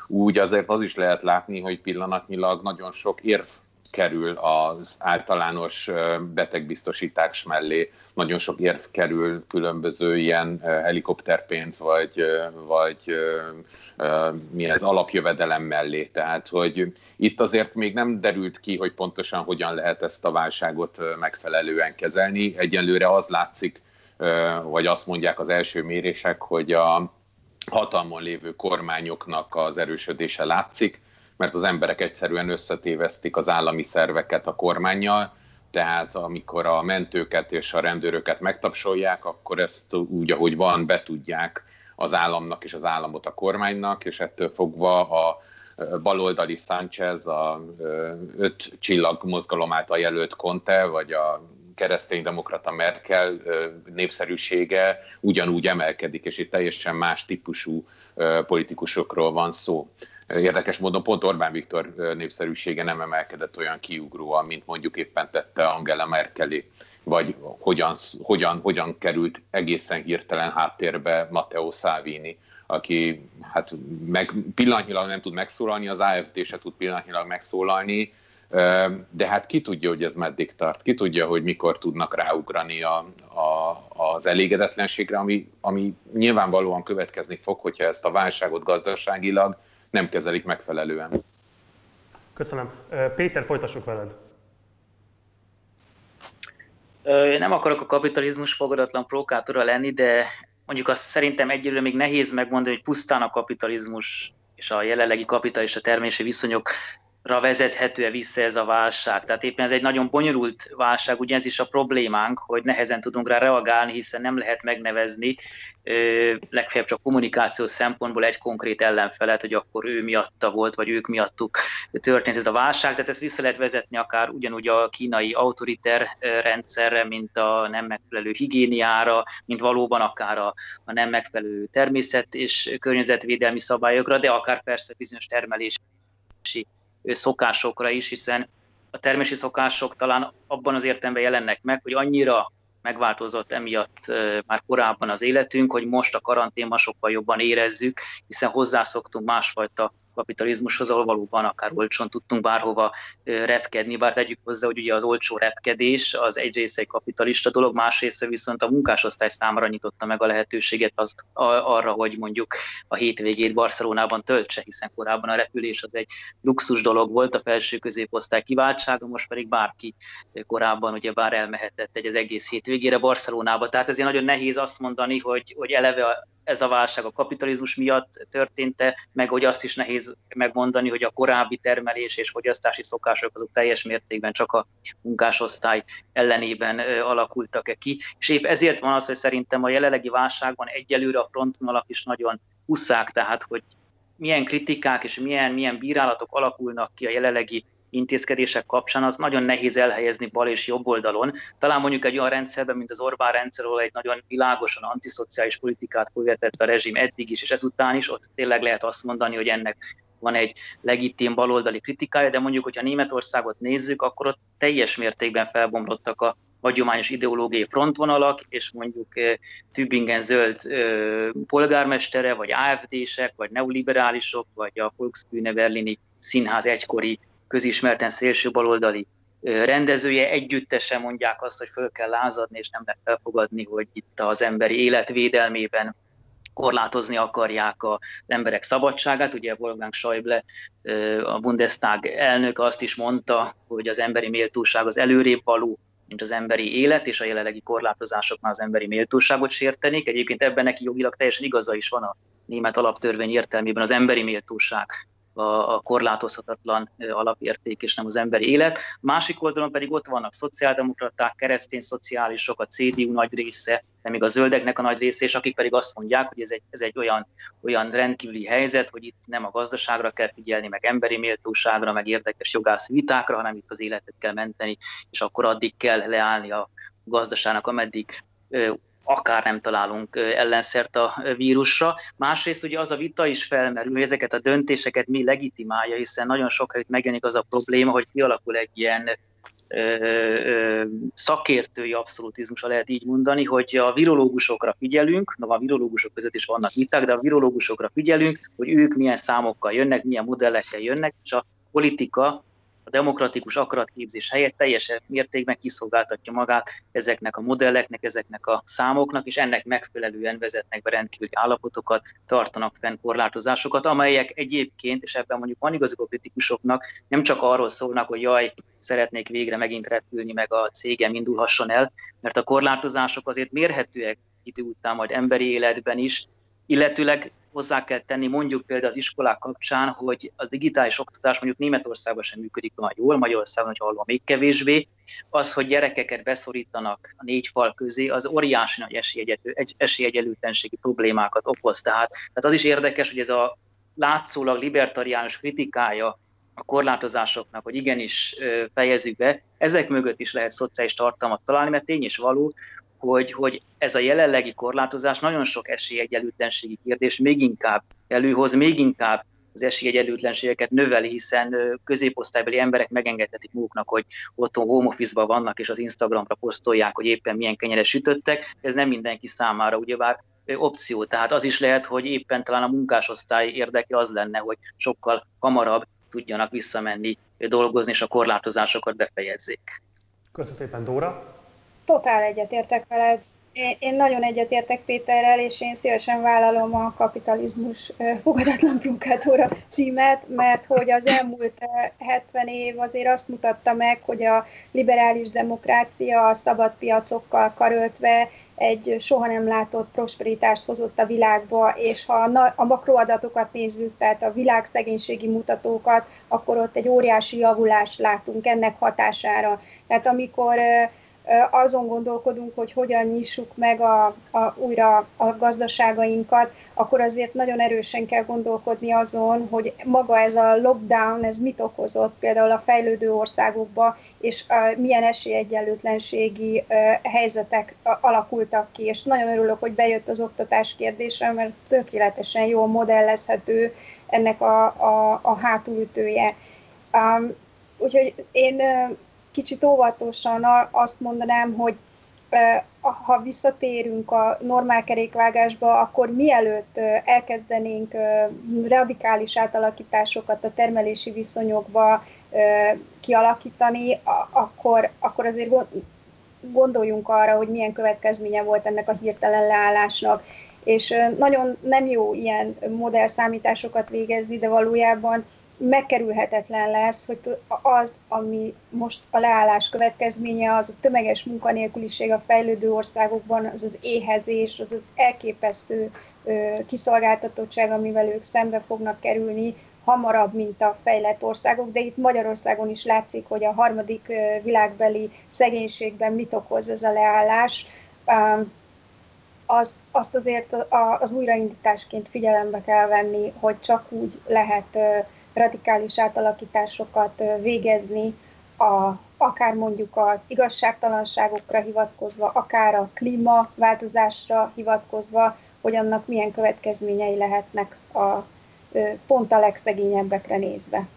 úgy azért az is lehet látni, hogy pillanatnyilag nagyon sok érv kerül az általános betegbiztosítás mellé, nagyon sok érv kerül különböző ilyen helikopterpénz, vagy, vagy mi az alapjövedelem mellé. Tehát, hogy itt azért még nem derült ki, hogy pontosan hogyan lehet ezt a válságot megfelelően kezelni. Egyelőre az látszik, vagy azt mondják az első mérések, hogy a hatalmon lévő kormányoknak az erősödése látszik, mert az emberek egyszerűen összetévesztik az állami szerveket a kormányjal, tehát amikor a mentőket és a rendőröket megtapsolják, akkor ezt úgy, ahogy van, betudják az államnak és az államot a kormánynak, és ettől fogva a baloldali Sánchez, a öt csillag mozgalom által jelölt Conte, vagy a kereszténydemokrata Merkel népszerűsége ugyanúgy emelkedik, és itt teljesen más típusú politikusokról van szó. Érdekes módon pont Orbán Viktor népszerűsége nem emelkedett olyan kiugróan, mint mondjuk éppen tette Angela Merkelé, vagy hogyan, hogyan, hogyan került egészen hirtelen háttérbe Matteo Salvini, aki hát meg, pillanatnyilag nem tud megszólalni, az AFD se tud pillanatnyilag megszólalni, de hát ki tudja, hogy ez meddig tart, ki tudja, hogy mikor tudnak ráugrani a, a, az elégedetlenségre, ami, ami nyilvánvalóan következni fog, hogyha ezt a válságot gazdaságilag nem kezelik megfelelően. Köszönöm. Péter, folytassuk veled. Nem akarok a kapitalizmus fogadatlan provokátora lenni, de mondjuk azt szerintem egyelőre még nehéz megmondani, hogy pusztán a kapitalizmus és a jelenlegi kapitalista termési viszonyok vezethető-e vissza ez a válság. Tehát éppen ez egy nagyon bonyolult válság, ugye ez is a problémánk, hogy nehezen tudunk rá reagálni, hiszen nem lehet megnevezni legfeljebb csak kommunikáció szempontból egy konkrét ellenfelet, hogy akkor ő miatta volt, vagy ők miattuk történt ez a válság. Tehát ezt vissza lehet vezetni akár ugyanúgy a kínai autoriter rendszerre, mint a nem megfelelő higiéniára, mint valóban akár a, a nem megfelelő természet és környezetvédelmi szabályokra, de akár persze bizonyos termelési szokásokra is, hiszen a termési szokások talán abban az értelemben jelennek meg, hogy annyira megváltozott emiatt már korábban az életünk, hogy most a karanténban sokkal jobban érezzük, hiszen hozzászoktunk másfajta kapitalizmushoz, ahol valóban akár olcsón tudtunk bárhova repkedni, bár tegyük hozzá, hogy ugye az olcsó repkedés az egy része egy kapitalista dolog, más része viszont a munkásosztály számára nyitotta meg a lehetőséget azt, arra, hogy mondjuk a hétvégét Barcelonában töltse, hiszen korábban a repülés az egy luxus dolog volt, a felső középosztály kiváltsága, most pedig bárki korábban ugye bár elmehetett egy az egész hétvégére Barcelonába. Tehát ezért nagyon nehéz azt mondani, hogy, hogy eleve ez a válság a kapitalizmus miatt történt-e, meg hogy azt is nehéz megmondani, hogy a korábbi termelés és fogyasztási szokások azok teljes mértékben csak a munkásosztály ellenében alakultak-e ki. És épp ezért van az, hogy szerintem a jelenlegi válságban egyelőre a frontvonalak is nagyon huszák, tehát hogy milyen kritikák és milyen, milyen bírálatok alakulnak ki a jelenlegi intézkedések kapcsán az nagyon nehéz elhelyezni bal és jobb oldalon. Talán mondjuk egy olyan rendszerben, mint az Orbán rendszer, ahol egy nagyon világosan antiszociális politikát követett a rezsim eddig is, és ezután is, ott tényleg lehet azt mondani, hogy ennek van egy legitim baloldali kritikája, de mondjuk, hogyha Németországot nézzük, akkor ott teljes mértékben felbomlottak a hagyományos ideológiai frontvonalak, és mondjuk eh, Tübingen zöld eh, polgármestere, vagy AFD-sek, vagy neoliberálisok, vagy a Volksbühne Berlini színház egykori közismerten szélső baloldali rendezője együttesen mondják azt, hogy föl kell lázadni, és nem lehet elfogadni, hogy itt az emberi életvédelmében korlátozni akarják az emberek szabadságát. Ugye Wolfgang Schäuble, a Bundestag elnök azt is mondta, hogy az emberi méltóság az előrébb való, mint az emberi élet, és a jelenlegi korlátozásoknál az emberi méltóságot sértenék. Egyébként ebben neki jogilag teljesen igaza is van a német alaptörvény értelmében az emberi méltóság a, a korlátozhatatlan alapérték, és nem az emberi élet. Másik oldalon pedig ott vannak szociáldemokraták, keresztény szociálisok, a CDU nagy része, de még a zöldeknek a nagy része, és akik pedig azt mondják, hogy ez egy, ez egy olyan, olyan rendkívüli helyzet, hogy itt nem a gazdaságra kell figyelni, meg emberi méltóságra, meg érdekes jogász vitákra, hanem itt az életet kell menteni, és akkor addig kell leállni a gazdaságnak, ameddig akár nem találunk ellenszert a vírusra. Másrészt ugye az a vita is felmerül, hogy ezeket a döntéseket mi legitimálja, hiszen nagyon sok helyütt megjelenik az a probléma, hogy kialakul egy ilyen szakértői abszolutizmus, lehet így mondani, hogy a virológusokra figyelünk, na a virológusok között is vannak viták, de a virológusokra figyelünk, hogy ők milyen számokkal jönnek, milyen modellekkel jönnek, és a politika a demokratikus akaratképzés helyett teljes mértékben kiszolgáltatja magát ezeknek a modelleknek, ezeknek a számoknak, és ennek megfelelően vezetnek be rendkívüli állapotokat, tartanak fenn korlátozásokat, amelyek egyébként, és ebben mondjuk van igazuk a kritikusoknak, nem csak arról szólnak, hogy jaj, szeretnék végre megint repülni, meg a cégem indulhasson el, mert a korlátozások azért mérhetőek idő után majd emberi életben is, illetőleg hozzá kell tenni, mondjuk például az iskolák kapcsán, hogy az digitális oktatás mondjuk Németországban sem működik nagy jól, Magyarországon, hogy hallom, még kevésbé. Az, hogy gyerekeket beszorítanak a négy fal közé, az óriási nagy esélyegyelőtlenségi problémákat okoz. Tehát, tehát az is érdekes, hogy ez a látszólag libertariánus kritikája a korlátozásoknak, hogy igenis fejezzük be, ezek mögött is lehet szociális tartalmat találni, mert tény és való, hogy, hogy ez a jelenlegi korlátozás nagyon sok esélyegyenlőtlenségi kérdés még inkább előhoz, még inkább az esélyegyenlőtlenségeket növeli, hiszen középosztálybeli emberek megengedhetik maguknak, hogy otthon home office vannak, és az Instagramra posztolják, hogy éppen milyen kenyeret sütöttek. Ez nem mindenki számára ugyebár opció. Tehát az is lehet, hogy éppen talán a munkásosztály érdeke az lenne, hogy sokkal hamarabb tudjanak visszamenni dolgozni, és a korlátozásokat befejezzék. Köszönöm szépen, Dóra! Totál egyetértek veled. Én, én nagyon egyetértek Péterrel, és én szívesen vállalom a kapitalizmus fogadatlan provokátora címet, mert hogy az elmúlt 70 év azért azt mutatta meg, hogy a liberális demokrácia a szabad piacokkal karöltve egy soha nem látott prosperitást hozott a világba, és ha a makroadatokat nézzük, tehát a világ szegénységi mutatókat, akkor ott egy óriási javulást látunk ennek hatására. Tehát amikor azon gondolkodunk, hogy hogyan nyissuk meg a, a, újra a gazdaságainkat, akkor azért nagyon erősen kell gondolkodni azon, hogy maga ez a lockdown, ez mit okozott például a fejlődő országokba, és a, milyen esélyegyenlőtlenségi helyzetek alakultak ki. És nagyon örülök, hogy bejött az oktatás kérdése, mert tökéletesen jól modellezhető ennek a, a, a hátulütője. Um, úgyhogy én kicsit óvatosan azt mondanám, hogy ha visszatérünk a normál kerékvágásba, akkor mielőtt elkezdenénk radikális átalakításokat a termelési viszonyokba kialakítani, akkor, akkor azért gondoljunk arra, hogy milyen következménye volt ennek a hirtelen leállásnak. És nagyon nem jó ilyen modellszámításokat végezni, de valójában megkerülhetetlen lesz, hogy az, ami most a leállás következménye, az a tömeges munkanélküliség a fejlődő országokban, az az éhezés, az az elképesztő kiszolgáltatottság, amivel ők szembe fognak kerülni, hamarabb, mint a fejlett országok, de itt Magyarországon is látszik, hogy a harmadik világbeli szegénységben mit okoz ez a leállás. Az, azt azért az újraindításként figyelembe kell venni, hogy csak úgy lehet radikális átalakításokat végezni, a, akár mondjuk az igazságtalanságokra hivatkozva, akár a klímaváltozásra hivatkozva, hogy annak milyen következményei lehetnek a, pont a legszegényebbekre nézve.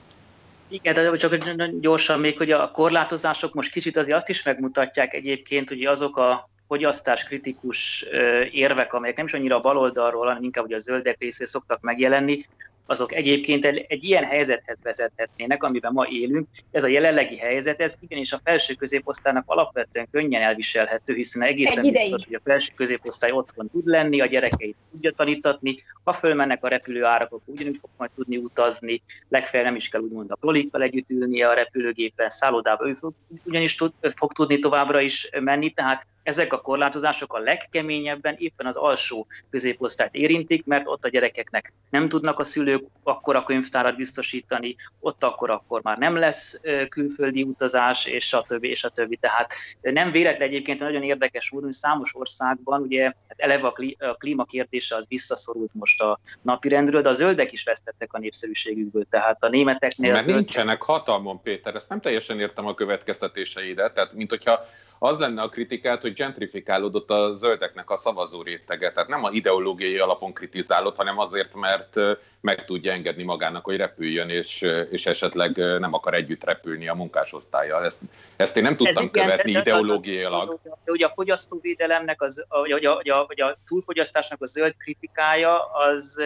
Igen, de csak gyorsan még, hogy a korlátozások most kicsit azért azt is megmutatják egyébként, hogy azok a fogyasztás kritikus érvek, amelyek nem is annyira a baloldalról, hanem inkább ugye a zöldek részéről szoktak megjelenni, azok egyébként egy ilyen helyzethez vezethetnének, amiben ma élünk. Ez a jelenlegi helyzet, ez igenis a felső középosztálynak alapvetően könnyen elviselhető, hiszen egészen biztos, hogy a felső középosztály otthon tud lenni, a gyerekeit tudja tanítatni, ha fölmennek a repülőárak, akkor ugyanúgy fog majd tudni utazni, legfeljebb nem is kell úgymond a prolikkal együtt ülnie a repülőgépen, szállodába, ő ugyanis tud, fog tudni továbbra is menni, tehát ezek a korlátozások a legkeményebben éppen az alsó középosztályt érintik, mert ott a gyerekeknek nem tudnak a szülők akkor a könyvtárat biztosítani, ott akkor akkor már nem lesz külföldi utazás, és a többi, és többi. Tehát nem véletlen egyébként nagyon érdekes úr, hogy számos országban ugye hát eleve a klíma kérdése az visszaszorult most a napirendről, de a zöldek is vesztettek a népszerűségükből. Tehát a németeknél... Mert nincsenek hatalmon, Péter, ezt nem teljesen értem a következtetéseidet, tehát mint hogyha az lenne a kritikát, hogy gentrifikálódott a zöldeknek a szavazó rétege. Tehát nem a ideológiai alapon kritizálott, hanem azért, mert meg tudja engedni magának, hogy repüljön, és, és esetleg nem akar együtt repülni a munkásosztálya. Ezt, ezt én nem tudtam igen, követni ideológiailag. Ugye a fogyasztóvédelemnek, az, vagy, a, vagy, a, vagy a túlfogyasztásnak a zöld kritikája az,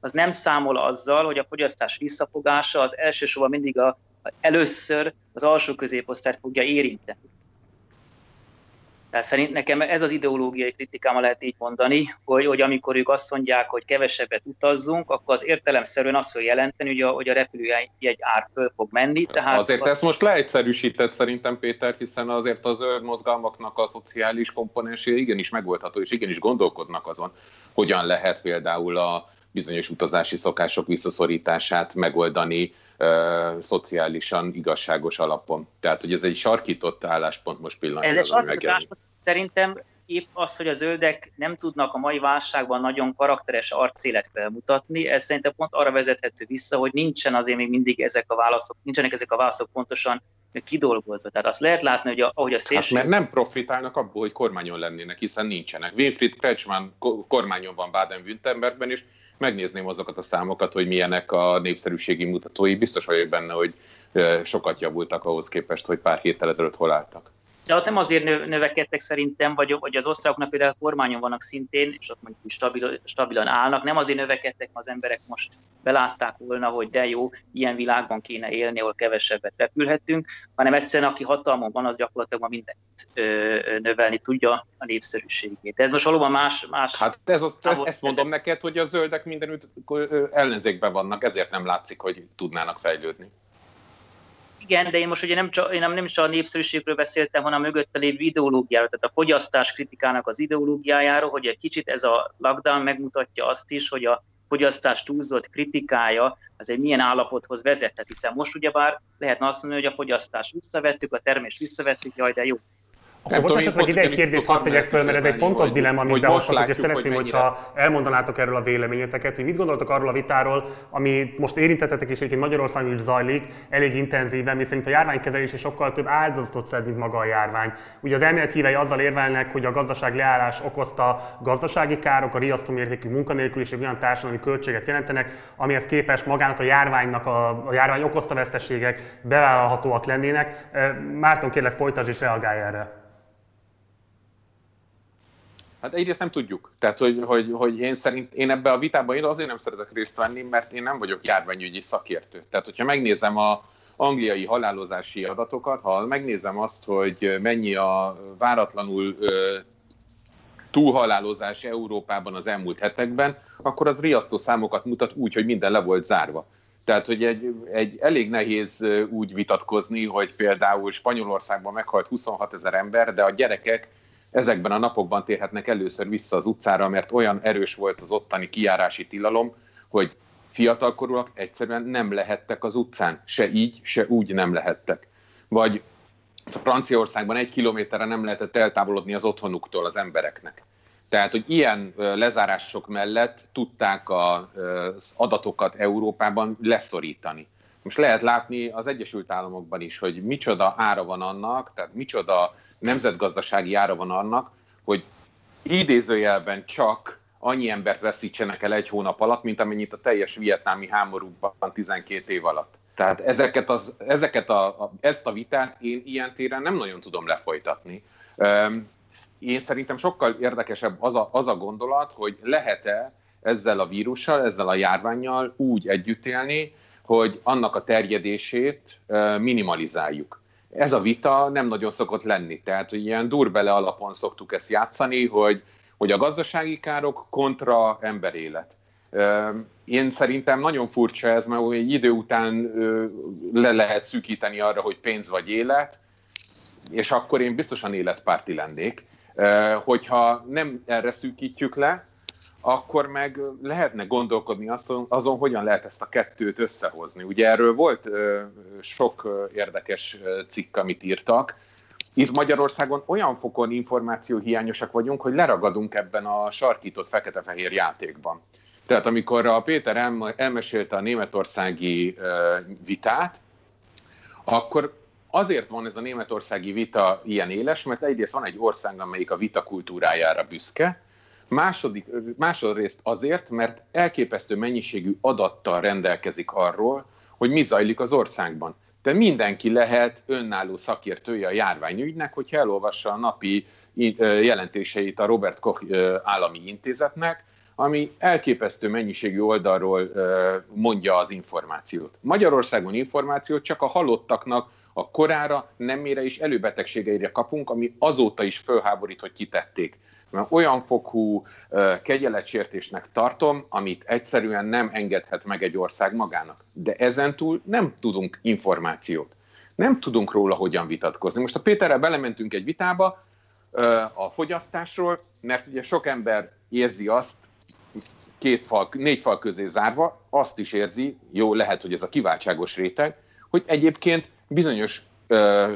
az nem számol azzal, hogy a fogyasztás visszafogása az elsősorban mindig a, először az alsó középosztályt fogja érinteni. Tehát szerint nekem ez az ideológiai kritikám, lehet így mondani, hogy, hogy amikor ők azt mondják, hogy kevesebbet utazzunk, akkor az értelemszerűen azt fog jelenteni, hogy a, hogy a repülőjegy ár föl fog menni. Tehát azért az... ezt most leegyszerűsített szerintem, Péter, hiszen azért az mozgalmaknak a szociális komponensé igenis megoldható, és igenis gondolkodnak azon, hogyan lehet például a bizonyos utazási szokások visszaszorítását megoldani, szociálisan igazságos alapon. Tehát, hogy ez egy sarkított álláspont most pillanatban. Ez egy álláspont szerintem épp az, hogy a zöldek nem tudnak a mai válságban nagyon karakteres arcélet felmutatni, ez szerintem pont arra vezethető vissza, hogy nincsen azért még mindig ezek a válaszok, nincsenek ezek a válaszok pontosan kidolgozva. Tehát azt lehet látni, hogy a, ahogy a szélső... Hát mert nem profitálnak abból, hogy kormányon lennének, hiszen nincsenek. Winfried Kretschmann kormányon van Baden-Württembergben, és megnézném azokat a számokat, hogy milyenek a népszerűségi mutatói. Biztos vagyok benne, hogy sokat javultak ahhoz képest, hogy pár héttel ezelőtt hol álltak. De ott nem azért növekedtek szerintem, vagy, vagy az osztrákoknak például a kormányon vannak szintén, és ott mondjuk stabil, stabilan állnak, nem azért növekedtek, mert az emberek most belátták volna, hogy de jó, ilyen világban kéne élni, ahol kevesebbet repülhetünk, hanem egyszerűen aki hatalmon van, az gyakorlatilag ma mindent ö, növelni tudja a népszerűségét. De ez most valóban más... más hát ez az, ez, ezt mondom ezek... neked, hogy a zöldek mindenütt ellenzékben vannak, ezért nem látszik, hogy tudnának fejlődni. Igen, de én most ugye nem, csak, én nem, is a népszerűségről beszéltem, hanem a mögötte lévő ideológiáról, tehát a fogyasztás kritikának az ideológiájáról, hogy egy kicsit ez a lockdown megmutatja azt is, hogy a fogyasztás túlzott kritikája az egy milyen állapothoz vezethet, hiszen most ugyebár lehetne azt mondani, hogy a fogyasztást visszavettük, a termést visszavettük, jaj, de jó. Akkor most esetleg ide egy kérdést hadd tegyek föl, mert ez egy fontos dilemma, amit behozhatok, és szeretném, hogy hogyha elmondanátok erről a véleményeteket, hogy mit gondoltok arról a vitáról, ami most érintettetek és egyébként Magyarországon is zajlik, elég intenzíven, miszerint a járványkezelés is sokkal több áldozatot szed, mint maga a járvány. Ugye az elmélet hívei azzal érvelnek, hogy a gazdaság leállás okozta gazdasági károk, a riasztó mértékű munkanélküliség olyan társadalmi költséget jelentenek, amihez képest magának a járványnak, a, a járvány okozta veszteségek bevállalhatóak lennének. Márton kérlek folytasd és reagálj erre. Hát egyrészt nem tudjuk. Tehát, hogy, hogy, hogy én szerint, én ebbe a vitában én azért nem szeretek részt venni, mert én nem vagyok járványügyi szakértő. Tehát, hogyha megnézem a angliai halálozási adatokat, ha megnézem azt, hogy mennyi a váratlanul ö, túlhalálozás Európában az elmúlt hetekben, akkor az riasztó számokat mutat úgy, hogy minden le volt zárva. Tehát, hogy egy, egy elég nehéz úgy vitatkozni, hogy például Spanyolországban meghalt 26 ezer ember, de a gyerekek ezekben a napokban térhetnek először vissza az utcára, mert olyan erős volt az ottani kiárási tilalom, hogy fiatalkorúak egyszerűen nem lehettek az utcán. Se így, se úgy nem lehettek. Vagy Franciaországban egy kilométerre nem lehetett eltávolodni az otthonuktól az embereknek. Tehát, hogy ilyen lezárások mellett tudták az adatokat Európában leszorítani. Most lehet látni az Egyesült Államokban is, hogy micsoda ára van annak, tehát micsoda nemzetgazdasági ára van annak, hogy idézőjelben csak annyi embert veszítsenek el egy hónap alatt, mint amennyit a teljes vietnámi háborúban 12 év alatt. Tehát ezeket az, ezeket a, a, ezt a vitát én ilyen téren nem nagyon tudom lefolytatni. Én szerintem sokkal érdekesebb az a, az a gondolat, hogy lehet-e ezzel a vírussal, ezzel a járványjal úgy együtt élni, hogy annak a terjedését minimalizáljuk ez a vita nem nagyon szokott lenni. Tehát, hogy ilyen durbele alapon szoktuk ezt játszani, hogy, hogy a gazdasági károk kontra emberélet. Én szerintem nagyon furcsa ez, mert egy idő után le lehet szűkíteni arra, hogy pénz vagy élet, és akkor én biztosan életpárti lennék. Hogyha nem erre szűkítjük le, akkor meg lehetne gondolkodni azon, azon, hogyan lehet ezt a kettőt összehozni. Ugye erről volt sok érdekes cikk, amit írtak. Itt Magyarországon olyan fokon információ hiányosak vagyunk, hogy leragadunk ebben a sarkított fekete-fehér játékban. Tehát amikor a Péter elmesélte a németországi vitát, akkor azért van ez a németországi vita ilyen éles, mert egyrészt van egy ország, amelyik a vita kultúrájára büszke, Második, másodrészt azért, mert elképesztő mennyiségű adattal rendelkezik arról, hogy mi zajlik az országban. De mindenki lehet önálló szakértője a járványügynek, hogyha elolvassa a napi jelentéseit a Robert Koch állami intézetnek, ami elképesztő mennyiségű oldalról mondja az információt. Magyarországon információt csak a halottaknak a korára, nemére és előbetegségeire kapunk, ami azóta is fölháborít, hogy kitették mert olyan fokú kegyeletsértésnek tartom, amit egyszerűen nem engedhet meg egy ország magának. De ezentúl nem tudunk információt. Nem tudunk róla hogyan vitatkozni. Most a Péterrel belementünk egy vitába a fogyasztásról, mert ugye sok ember érzi azt, két fal, négy fal közé zárva, azt is érzi, jó, lehet, hogy ez a kiváltságos réteg, hogy egyébként bizonyos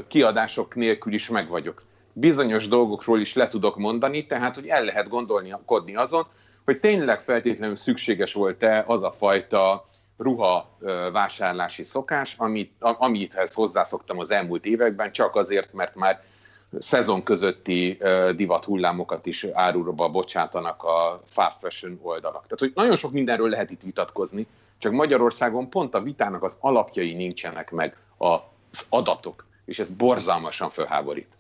kiadások nélkül is meg vagyok bizonyos dolgokról is le tudok mondani, tehát hogy el lehet gondolkodni azon, hogy tényleg feltétlenül szükséges volt-e az a fajta ruha vásárlási szokás, amit, amithez hozzászoktam az elmúlt években, csak azért, mert már szezon közötti divat hullámokat is árulóba bocsátanak a fast fashion oldalak. Tehát, hogy nagyon sok mindenről lehet itt vitatkozni, csak Magyarországon pont a vitának az alapjai nincsenek meg az adatok, és ez borzalmasan felháborít.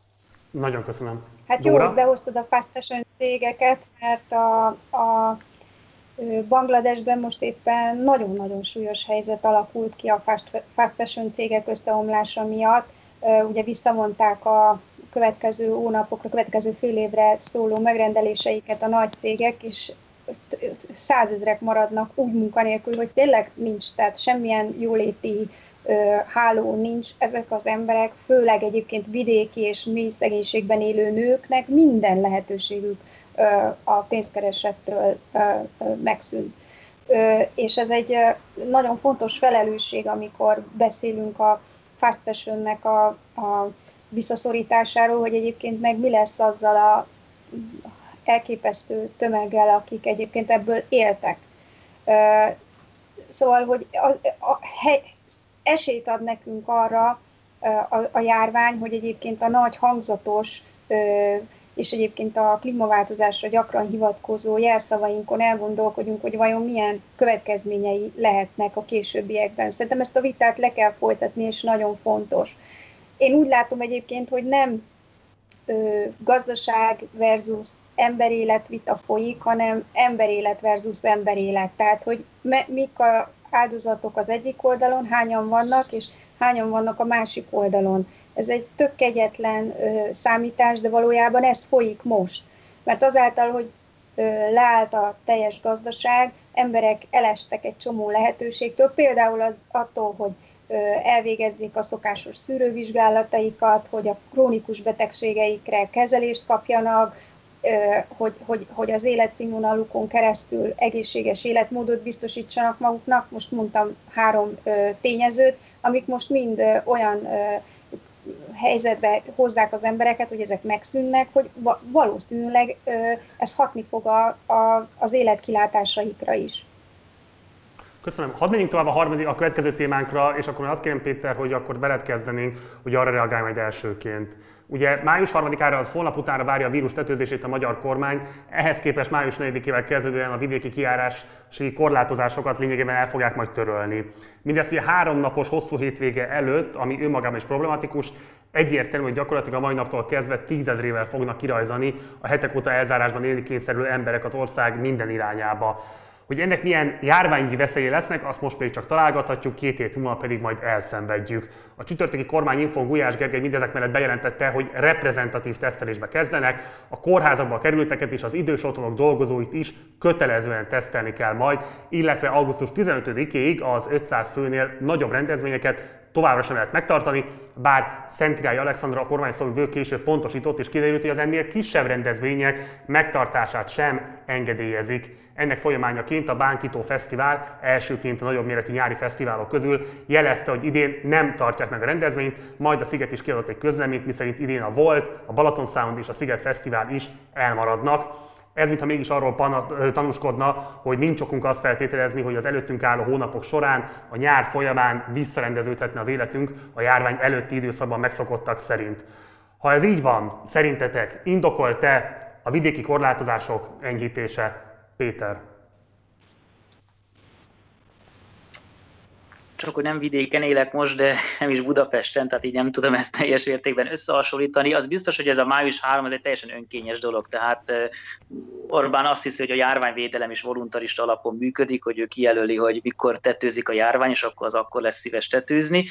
Nagyon köszönöm. Hát jó, hogy behoztad a fast fashion cégeket, mert a, a Bangladesben most éppen nagyon-nagyon súlyos helyzet alakult ki a fast, fashion cégek összeomlása miatt. Ugye visszavonták a következő hónapokra, következő fél évre szóló megrendeléseiket a nagy cégek, és százezrek maradnak úgy munkanélkül, hogy tényleg nincs, tehát semmilyen jóléti háló nincs, ezek az emberek, főleg egyébként vidéki és mély szegénységben élő nőknek minden lehetőségük a pénzkeresettől megszűnt. És ez egy nagyon fontos felelősség, amikor beszélünk a fast fashionnek a, a visszaszorításáról, hogy egyébként meg mi lesz azzal a elképesztő tömeggel, akik egyébként ebből éltek. Szóval, hogy a, a, hely, esélyt ad nekünk arra a, a járvány, hogy egyébként a nagy hangzatos és egyébként a klímaváltozásra gyakran hivatkozó jelszavainkon elgondolkodjunk, hogy vajon milyen következményei lehetnek a későbbiekben. Szerintem ezt a vitát le kell folytatni, és nagyon fontos. Én úgy látom egyébként, hogy nem ö, gazdaság versus emberélet vita folyik, hanem emberélet versus emberélet. Tehát, hogy me, mik a áldozatok az egyik oldalon, hányan vannak, és hányan vannak a másik oldalon. Ez egy tök kegyetlen ö, számítás, de valójában ez folyik most. Mert azáltal, hogy ö, leállt a teljes gazdaság, emberek elestek egy csomó lehetőségtől, például az, attól, hogy ö, elvégezzék a szokásos szűrővizsgálataikat, hogy a krónikus betegségeikre kezelést kapjanak, hogy, hogy, hogy az életszínvonalukon keresztül egészséges életmódot biztosítsanak maguknak. Most mondtam három tényezőt, amik most mind olyan helyzetbe hozzák az embereket, hogy ezek megszűnnek, hogy valószínűleg ez hatni fog a, a, az életkilátásaikra is. Köszönöm. Hadd menjünk tovább a, harmadik, a következő témánkra, és akkor azt kérem Péter, hogy akkor veled kezdenénk, hogy arra reagálj majd elsőként. Ugye május 3-ára az holnap utánra várja a vírus tetőzését a magyar kormány, ehhez képest május 4-ével kezdődően a vidéki kiárási korlátozásokat lényegében el fogják majd törölni. Mindezt ugye három napos hosszú hétvége előtt, ami önmagában is problematikus, egyértelmű, hogy gyakorlatilag a mai naptól kezdve tízezrével fognak kirajzani a hetek óta elzárásban élni kényszerülő emberek az ország minden irányába. Hogy ennek milyen járványi veszélye lesznek, azt most még csak találgathatjuk, két hét múlva pedig majd elszenvedjük. A csütörtöki kormányinfon Gulyás Gergely mindezek mellett bejelentette, hogy reprezentatív tesztelésbe kezdenek, a kórházakba kerülteket és az idős otthonok dolgozóit is kötelezően tesztelni kell majd, illetve augusztus 15-ig az 500 főnél nagyobb rendezvényeket továbbra sem lehet megtartani, bár Szent Király Alexandra a kormányszóvő később pontosított és kiderült, hogy az ennél kisebb rendezvények megtartását sem engedélyezik. Ennek folyamányaként a Bánkító Fesztivál elsőként a nagyobb méretű nyári fesztiválok közül jelezte, hogy idén nem tartják meg a rendezvényt, majd a Sziget is kiadott egy közleményt, miszerint idén a Volt, a Balaton Sound és a Sziget Fesztivál is elmaradnak. Ez mintha mégis arról tanúskodna, hogy nincs okunk azt feltételezni, hogy az előttünk álló hónapok során, a nyár folyamán visszarendeződhetne az életünk a járvány előtti időszakban megszokottak szerint. Ha ez így van, szerintetek indokolt-e a vidéki korlátozások enyhítése? Péter. csak hogy nem vidéken élek most, de nem is Budapesten, tehát így nem tudom ezt teljes értékben összehasonlítani. Az biztos, hogy ez a május 3 ez egy teljesen önkényes dolog, tehát Orbán azt hiszi, hogy a járványvédelem is voluntarista alapon működik, hogy ő kijelöli, hogy mikor tetőzik a járvány, és akkor az akkor lesz szíves tetőzni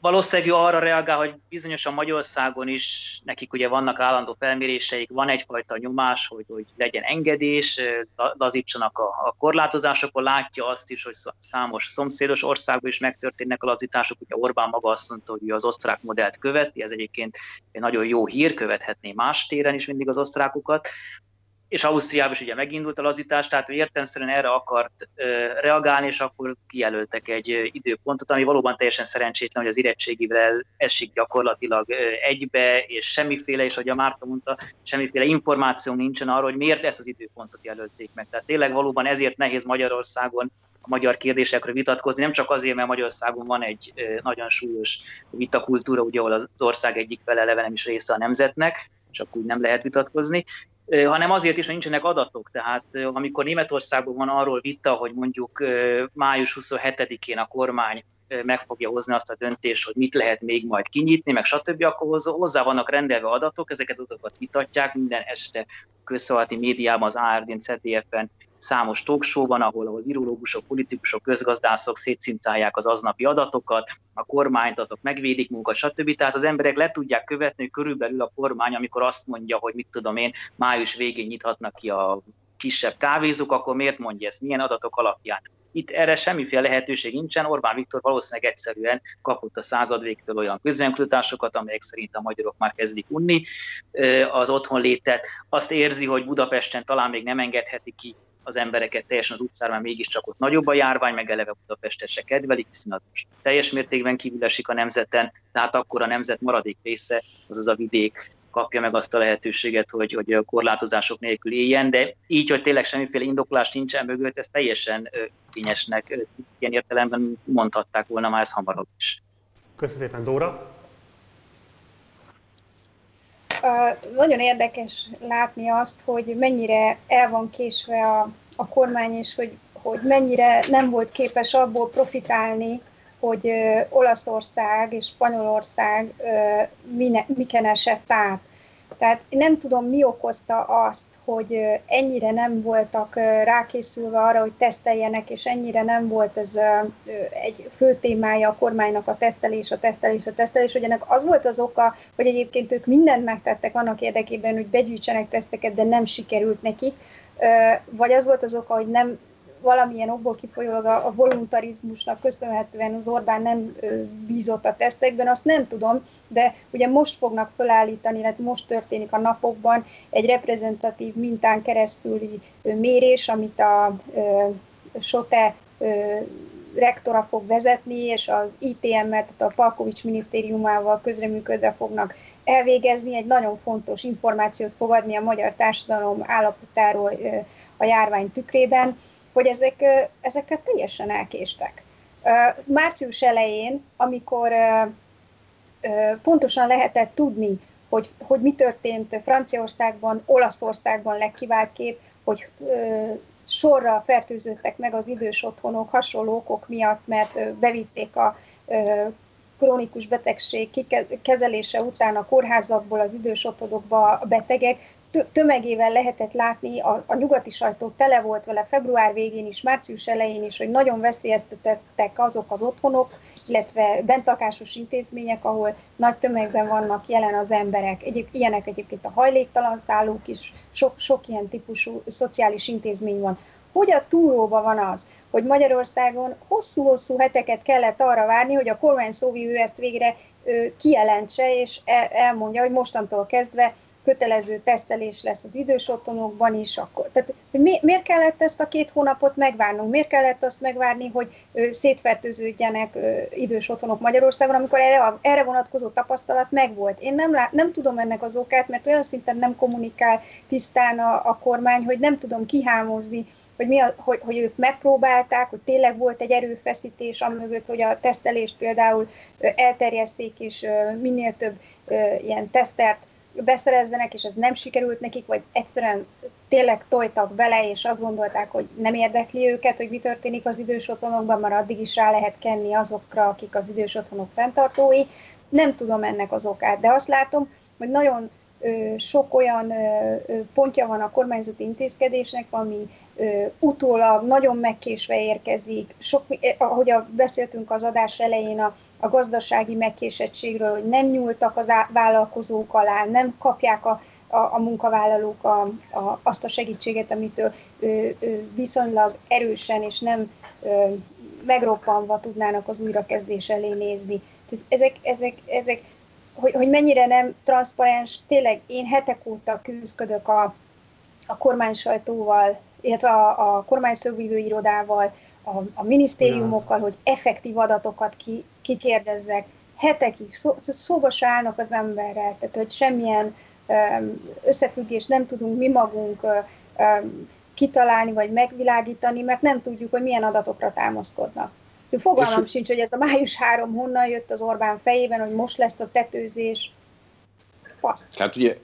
valószínűleg arra reagál, hogy bizonyosan Magyarországon is nekik ugye vannak állandó felméréseik, van egyfajta nyomás, hogy, hogy legyen engedés, lazítsanak a, a korlátozásokon, látja azt is, hogy számos szomszédos országban is megtörténnek a lazítások, ugye Orbán maga azt mondta, hogy az osztrák modellt követi, ez egyébként egy nagyon jó hír, követhetné más téren is mindig az osztrákokat, és Ausztriában is ugye megindult a lazítás, tehát ő értelmszerűen erre akart reagálni, és akkor kijelöltek egy időpontot, ami valóban teljesen szerencsétlen, hogy az érettségivel esik gyakorlatilag egybe, és semmiféle, és ahogy a Márta mondta, semmiféle információ nincsen arról, hogy miért ezt az időpontot jelölték meg. Tehát tényleg valóban ezért nehéz Magyarországon a magyar kérdésekről vitatkozni, nem csak azért, mert Magyarországon van egy nagyon súlyos vitakultúra, ugye, ahol az ország egyik fele eleve nem is része a nemzetnek, akkor úgy nem lehet vitatkozni, hanem azért is, hogy nincsenek adatok. Tehát amikor Németországban van arról vita, hogy mondjuk május 27-én a kormány meg fogja hozni azt a döntést, hogy mit lehet még majd kinyitni, meg stb., akkor hozzá vannak rendelve adatok, ezeket az adatokat vitatják minden este közszolati médiában, az ARD-n, ZDF-en, számos talkshow-ban, ahol, ahol virológusok, politikusok, közgazdászok szétszintálják az aznapi adatokat, a kormányt, azok megvédik munkat, stb. Tehát az emberek le tudják követni, hogy körülbelül a kormány, amikor azt mondja, hogy mit tudom én, május végén nyithatnak ki a kisebb kávézók, akkor miért mondja ezt, milyen adatok alapján. Itt erre semmiféle lehetőség nincsen. Orbán Viktor valószínűleg egyszerűen kapott a század végtől olyan közönkutatásokat, amelyek szerint a magyarok már kezdik unni az otthon létet. Azt érzi, hogy Budapesten talán még nem engedheti ki az embereket teljesen az utcára, mert mégiscsak ott nagyobb a járvány, meg eleve Budapestet se kedvelik, hiszen az teljes mértékben kívül esik a nemzeten, tehát akkor a nemzet maradék része, azaz a vidék kapja meg azt a lehetőséget, hogy, hogy korlátozások nélkül éljen, de így, hogy tényleg semmiféle indoklás nincsen mögött, ez teljesen kényesnek ilyen értelemben mondhatták volna már ezt hamarabb is. Köszönöm szépen, Dóra. Nagyon érdekes látni azt, hogy mennyire el van késve a, a kormány, és hogy, hogy mennyire nem volt képes abból profitálni, hogy Olaszország és Spanyolország mine, miken esett át. Tehát nem tudom, mi okozta azt, hogy ennyire nem voltak rákészülve arra, hogy teszteljenek, és ennyire nem volt ez egy fő témája a kormánynak a tesztelés, a tesztelés, a tesztelés, hogy ennek az volt az oka, hogy egyébként ők mindent megtettek annak érdekében, hogy begyűjtsenek teszteket, de nem sikerült nekik, vagy az volt az oka, hogy nem valamilyen okból kifolyólag a, a voluntarizmusnak köszönhetően az Orbán nem bízott a tesztekben, azt nem tudom, de ugye most fognak felállítani, illetve most történik a napokban egy reprezentatív mintán keresztüli mérés, amit a SOTE rektora fog vezetni, és az ITM-mel, tehát a Palkovics minisztériumával közreműködve fognak elvégezni, egy nagyon fontos információt fogadni a magyar társadalom állapotáról a járvány tükrében hogy ezek, ezeket teljesen elkéstek. Március elején, amikor pontosan lehetett tudni, hogy, hogy mi történt Franciaországban, Olaszországban legkivált kép, hogy sorra fertőződtek meg az idős otthonok hasonló okok miatt, mert bevitték a krónikus betegség kezelése után a kórházakból az idős otthonokba a betegek, tömegével lehetett látni, a, a nyugati sajtó tele volt vele február végén is, március elején is, hogy nagyon veszélyeztetettek azok az otthonok, illetve bentlakásos intézmények, ahol nagy tömegben vannak jelen az emberek. Egyéb, ilyenek egyébként a hajléktalan szállók is, sok, sok ilyen típusú szociális intézmény van. Hogy a túlóban van az, hogy Magyarországon hosszú-hosszú heteket kellett arra várni, hogy a kormány szóvivő ezt végre ö, kijelentse, és el, elmondja, hogy mostantól kezdve kötelező tesztelés lesz az idős otthonokban is, akkor. Tehát hogy mi, miért kellett ezt a két hónapot megvárnunk? Miért kellett azt megvárni, hogy ö, szétfertőződjenek ö, idős otthonok Magyarországon, amikor erre, a, erre vonatkozó tapasztalat megvolt? Én nem, lát, nem tudom ennek az okát, mert olyan szinten nem kommunikál tisztán a, a kormány, hogy nem tudom kihámozni, hogy, mi a, hogy, hogy ők megpróbálták, hogy tényleg volt egy erőfeszítés amögött, hogy a tesztelést például elterjesszék, és minél több ilyen tesztert beszerezzenek, és ez nem sikerült nekik, vagy egyszerűen tényleg tojtak bele, és azt gondolták, hogy nem érdekli őket, hogy mi történik az idős otthonokban, mert addig is rá lehet kenni azokra, akik az idős otthonok fenntartói. Nem tudom ennek az okát, de azt látom, hogy nagyon sok olyan pontja van a kormányzati intézkedésnek, ami utólag nagyon megkésve érkezik. Sok, ahogy a, beszéltünk az adás elején a, a gazdasági megkésettségről, hogy nem nyúltak az á, vállalkozók alá, nem kapják a, a, a munkavállalók a, a, azt a segítséget, amitől ö, ö, viszonylag erősen és nem ö, megroppanva tudnának az újrakezdés elé nézni. Tehát ezek, ezek, ezek hogy, hogy mennyire nem transzparens, tényleg én hetek óta küzdködök a, a kormány sajtóval, illetve a, a kormány szövővívő irodával, a, a minisztériumokkal, hogy effektív adatokat ki, kikérdezzek. Hetekig szó, szóba se állnak az emberrel, tehát hogy semmilyen összefüggést nem tudunk mi magunk kitalálni vagy megvilágítani, mert nem tudjuk, hogy milyen adatokra támaszkodnak. Fogalmam és... sincs, hogy ez a május 3 honnan jött az Orbán fejében, hogy most lesz a tetőzés. Passz. Hát ugye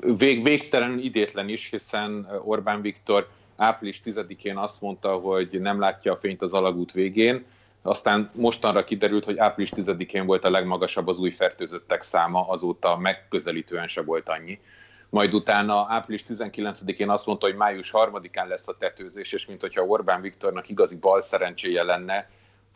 vég, végtelen idétlen is, hiszen Orbán Viktor április 10-én azt mondta, hogy nem látja a fényt az alagút végén, aztán mostanra kiderült, hogy április 10-én volt a legmagasabb az új fertőzöttek száma, azóta megközelítően se volt annyi. Majd utána április 19-én azt mondta, hogy május 3-án lesz a tetőzés, és mint hogyha Orbán Viktornak igazi bal szerencséje lenne,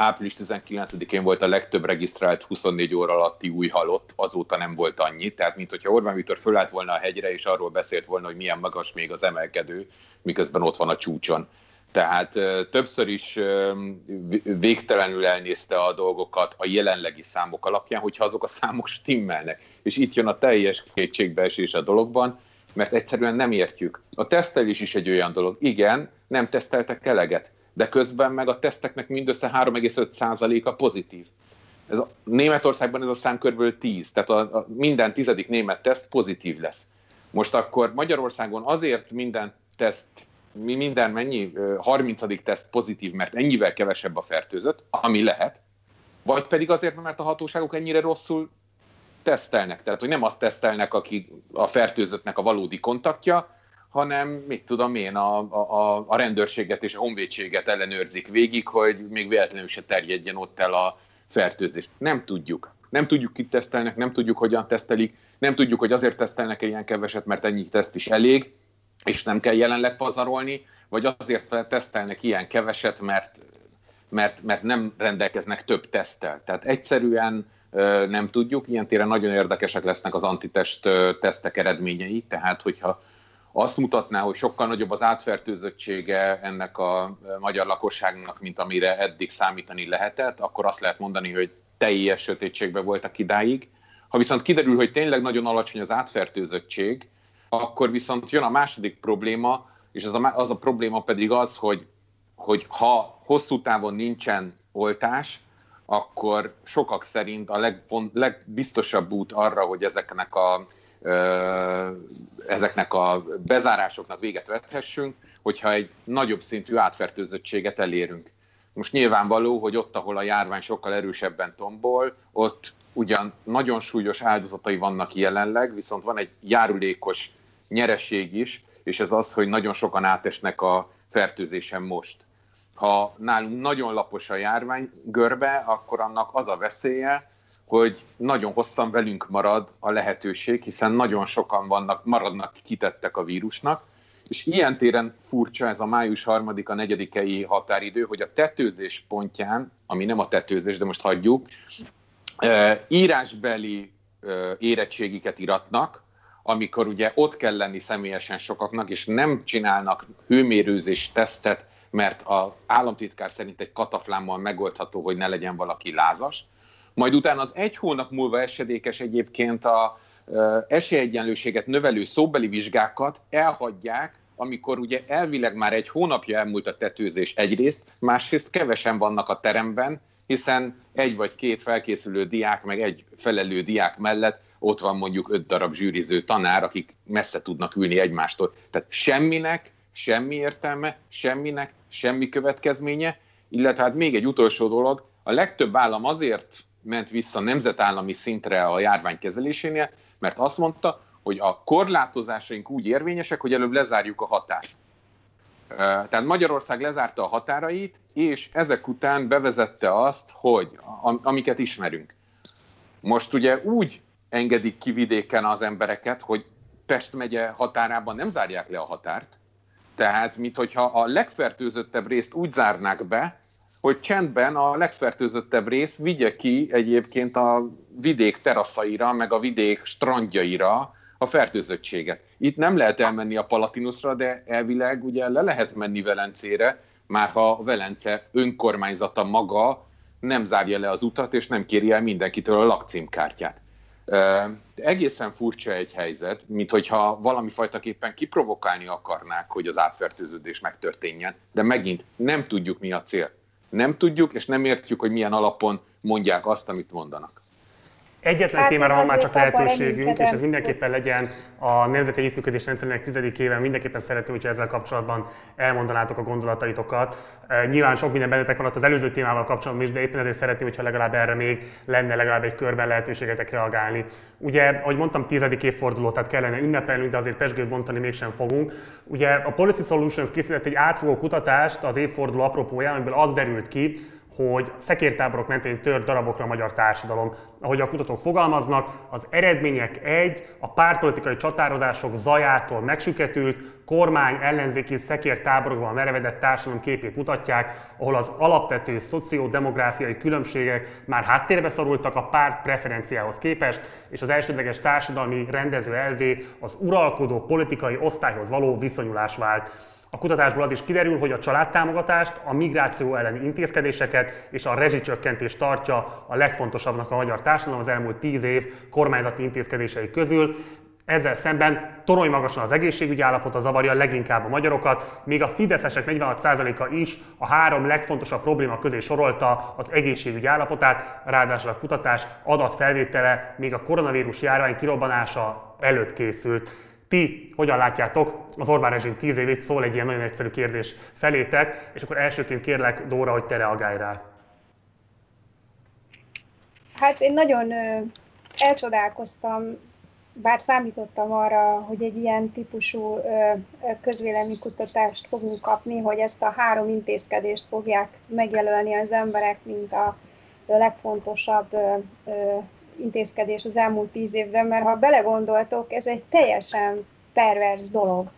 április 19-én volt a legtöbb regisztrált 24 óra alatti új halott, azóta nem volt annyi. Tehát, mint hogyha Orbán Viktor fölállt volna a hegyre, és arról beszélt volna, hogy milyen magas még az emelkedő, miközben ott van a csúcson. Tehát többször is végtelenül elnézte a dolgokat a jelenlegi számok alapján, hogyha azok a számok stimmelnek. És itt jön a teljes kétségbeesés a dologban, mert egyszerűen nem értjük. A tesztelés is egy olyan dolog. Igen, nem teszteltek eleget, de közben meg a teszteknek mindössze 3,5%-a pozitív. Ez a, Németországban ez a szám kb. 10, tehát a, a minden tizedik német teszt pozitív lesz. Most akkor Magyarországon azért minden teszt, mi minden mennyi, 30. teszt pozitív, mert ennyivel kevesebb a fertőzött, ami lehet, vagy pedig azért, mert a hatóságok ennyire rosszul tesztelnek. Tehát, hogy nem azt tesztelnek, aki a fertőzöttnek a valódi kontaktja, hanem mit tudom én, a, a, a rendőrséget és a honvédséget ellenőrzik végig, hogy még véletlenül se terjedjen ott el a fertőzés. Nem tudjuk. Nem tudjuk, kit tesztelnek, nem tudjuk, hogyan tesztelik, nem tudjuk, hogy azért tesztelnek ilyen keveset, mert ennyi teszt is elég, és nem kell jelenleg pazarolni, vagy azért tesztelnek ilyen keveset, mert, mert, mert nem rendelkeznek több tesztel. Tehát egyszerűen nem tudjuk. Ilyen téren nagyon érdekesek lesznek az antitest tesztek eredményei, tehát hogyha azt mutatná, hogy sokkal nagyobb az átfertőzöttsége ennek a magyar lakosságnak, mint amire eddig számítani lehetett, akkor azt lehet mondani, hogy teljes sötétségben voltak idáig. Ha viszont kiderül, hogy tényleg nagyon alacsony az átfertőzöttség, akkor viszont jön a második probléma, és az a, az a probléma pedig az, hogy, hogy ha hosszú távon nincsen oltás, akkor sokak szerint a legbiztosabb út arra, hogy ezeknek a, ezeknek a bezárásoknak véget vethessünk, hogyha egy nagyobb szintű átfertőzöttséget elérünk. Most nyilvánvaló, hogy ott, ahol a járvány sokkal erősebben tombol, ott ugyan nagyon súlyos áldozatai vannak jelenleg, viszont van egy járulékos nyereség is, és ez az, hogy nagyon sokan átesnek a fertőzésen most ha nálunk nagyon lapos a járvány görbe, akkor annak az a veszélye, hogy nagyon hosszan velünk marad a lehetőség, hiszen nagyon sokan vannak, maradnak kitettek a vírusnak, és ilyen téren furcsa ez a május 3-a 4 határidő, hogy a tetőzés pontján, ami nem a tetőzés, de most hagyjuk, írásbeli érettségiket iratnak, amikor ugye ott kell lenni személyesen sokaknak, és nem csinálnak hőmérőzés tesztet mert az államtitkár szerint egy kataflámmal megoldható, hogy ne legyen valaki lázas. Majd utána az egy hónap múlva esedékes egyébként a esélyegyenlőséget növelő szóbeli vizsgákat elhagyják, amikor ugye elvileg már egy hónapja elmúlt a tetőzés egyrészt, másrészt kevesen vannak a teremben, hiszen egy vagy két felkészülő diák, meg egy felelő diák mellett ott van mondjuk öt darab zsűriző tanár, akik messze tudnak ülni egymástól. Tehát semminek semmi értelme, semminek, semmi következménye, illetve hát még egy utolsó dolog, a legtöbb állam azért ment vissza nemzetállami szintre a járvány kezelésénél, mert azt mondta, hogy a korlátozásaink úgy érvényesek, hogy előbb lezárjuk a határt. Tehát Magyarország lezárta a határait, és ezek után bevezette azt, hogy amiket ismerünk. Most ugye úgy engedik ki vidéken az embereket, hogy Pest megye határában nem zárják le a határt, tehát, mintha a legfertőzöttebb részt úgy zárnák be, hogy csendben a legfertőzöttebb rész vigye ki egyébként a vidék teraszaira, meg a vidék strandjaira a fertőzöttséget. Itt nem lehet elmenni a Palatinusra, de elvileg ugye le lehet menni Velencére, már ha Velence önkormányzata maga nem zárja le az utat, és nem kéri el mindenkitől a lakcímkártyát. Egészen furcsa egy helyzet, mint hogyha valami fajtaképpen kiprovokálni akarnák, hogy az átfertőződés megtörténjen, de megint nem tudjuk mi a cél. Nem tudjuk, és nem értjük, hogy milyen alapon mondják azt, amit mondanak. Egyetlen hát témára van már csak lehetőségünk, és ez mindenképpen legyen a Nemzeti Együttműködés Rendszerének tizedik éve, mindenképpen szeretném, hogyha ezzel kapcsolatban elmondanátok a gondolataitokat. Nyilván sok minden bennetek van ott az előző témával kapcsolatban is, de éppen ezért szeretném, hogyha legalább erre még lenne legalább egy körben lehetőségetek reagálni. Ugye, ahogy mondtam, tizedik évforduló, tehát kellene ünnepelni, de azért pesgőt bontani mégsem fogunk. Ugye a Policy Solutions készített egy átfogó kutatást az évforduló apropóján, amiből az derült ki, hogy szekértáborok mentén tört darabokra a magyar társadalom. Ahogy a kutatók fogalmaznak, az eredmények egy, a pártpolitikai csatározások zajától megsüketült, kormány ellenzéki szekértáborokban merevedett társadalom képét mutatják, ahol az alapvető szociodemográfiai különbségek már háttérbe szorultak a párt preferenciához képest, és az elsődleges társadalmi rendező elvé az uralkodó politikai osztályhoz való viszonyulás vált. A kutatásból az is kiderül, hogy a családtámogatást, a migráció elleni intézkedéseket és a rezsicsökkentést tartja a legfontosabbnak a magyar társadalom az elmúlt tíz év kormányzati intézkedései közül. Ezzel szemben torony magasan az egészségügyi állapota zavarja leginkább a magyarokat, még a fideszesek 46%-a is a három legfontosabb probléma közé sorolta az egészségügyi állapotát, ráadásul a kutatás adatfelvétele még a koronavírus járvány kirobbanása előtt készült. Ti hogyan látjátok az Orbán rezsim 10 évét? Szól egy ilyen nagyon egyszerű kérdés felétek, és akkor elsőként kérlek, Dóra, hogy te reagálj rá. Hát én nagyon elcsodálkoztam bár számítottam arra, hogy egy ilyen típusú közvéleménykutatást fogunk kapni, hogy ezt a három intézkedést fogják megjelölni az emberek, mint a legfontosabb intézkedés az elmúlt tíz évben, mert ha belegondoltok, ez egy teljesen pervers dolog.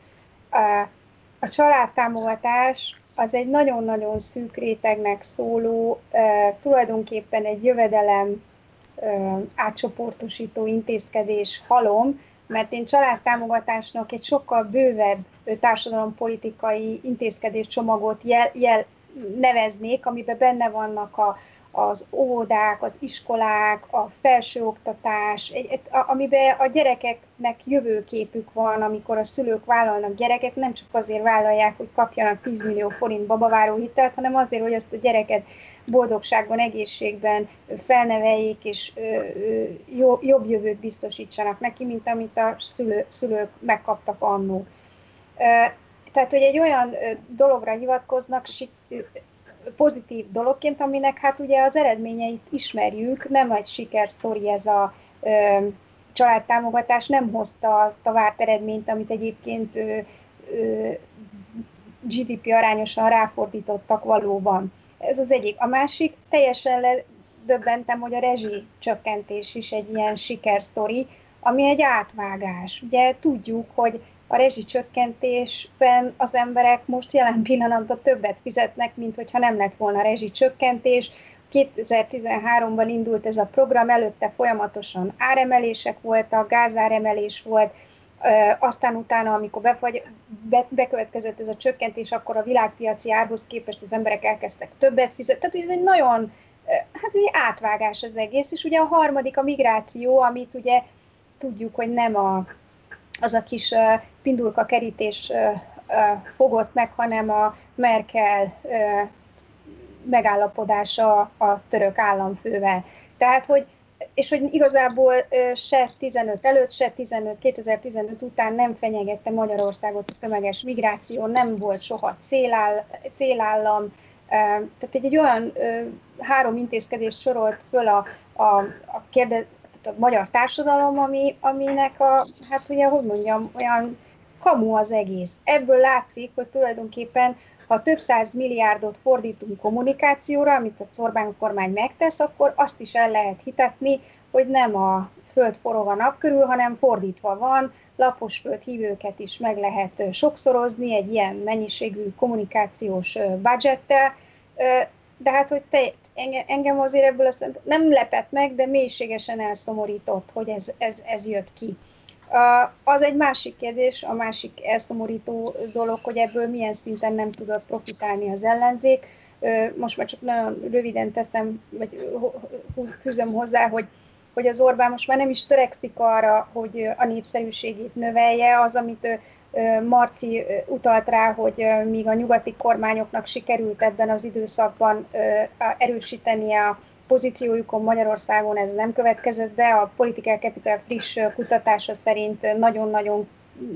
A családtámogatás az egy nagyon-nagyon szűk rétegnek szóló, tulajdonképpen egy jövedelem átcsoportosító intézkedés halom, mert én családtámogatásnak egy sokkal bővebb társadalompolitikai intézkedés csomagot jel, jel, neveznék, amiben benne vannak a, az óvodák, az iskolák, a felsőoktatás, egy, egy, amiben a gyerekeknek jövőképük van, amikor a szülők vállalnak gyereket, nem csak azért vállalják, hogy kapjanak 10 millió forint babaváró hitelt, hanem azért, hogy ezt a gyereket boldogságban, egészségben felneveljék, és jobb jövőt biztosítsanak neki, mint amit a szülő, szülők megkaptak annó. Tehát, hogy egy olyan dologra hivatkoznak, pozitív dologként, aminek hát ugye az eredményeit ismerjük, nem egy sikersztori ez a családtámogatás, nem hozta azt a várt eredményt, amit egyébként GDP arányosan ráfordítottak valóban. Ez az egyik. A másik, teljesen ledöbbentem, hogy a rezsi csökkentés is egy ilyen sikersztori, ami egy átvágás. Ugye tudjuk, hogy a rezsicsökkentésben az emberek most jelen pillanatban többet fizetnek, mint hogyha nem lett volna rezsicsökkentés. 2013-ban indult ez a program, előtte folyamatosan áremelések voltak, gázáremelés volt, aztán utána, amikor befagy, be, bekövetkezett ez a csökkentés, akkor a világpiaci árhoz képest az emberek elkezdtek többet fizetni. Tehát ez egy nagyon, hát egy átvágás az egész, és ugye a harmadik a migráció, amit ugye tudjuk, hogy nem a, az a kis pindulka kerítés fogott meg, hanem a Merkel megállapodása a török államfővel. Tehát, hogy és hogy igazából se 15 előtt, se 15, 2015 után nem fenyegette Magyarországot a tömeges migráció, nem volt soha céláll, célállam, tehát egy, egy olyan három intézkedést sorolt föl a, a, a, kérde, a magyar társadalom, ami, aminek a, hát ugye, hogy mondjam, olyan kamu az egész. Ebből látszik, hogy tulajdonképpen ha több száz milliárdot fordítunk kommunikációra, amit a Orbán kormány megtesz, akkor azt is el lehet hitetni, hogy nem a föld forog a nap körül, hanem fordítva van, lapos föld hívőket is meg lehet sokszorozni egy ilyen mennyiségű kommunikációs budgettel, de hát, hogy te, engem azért ebből azt nem lepett meg, de mélységesen elszomorított, hogy ez, ez, ez jött ki. Az egy másik kérdés, a másik elszomorító dolog, hogy ebből milyen szinten nem tudott profitálni az ellenzék. Most már csak nagyon röviden teszem, vagy fűzöm hozzá, hogy hogy az Orbán most már nem is törekszik arra, hogy a népszerűségét növelje, az, amit Marci utalt rá, hogy míg a nyugati kormányoknak sikerült ebben az időszakban erősíteni a pozíciójukon Magyarországon ez nem következett be. A Political Capital friss kutatása szerint nagyon-nagyon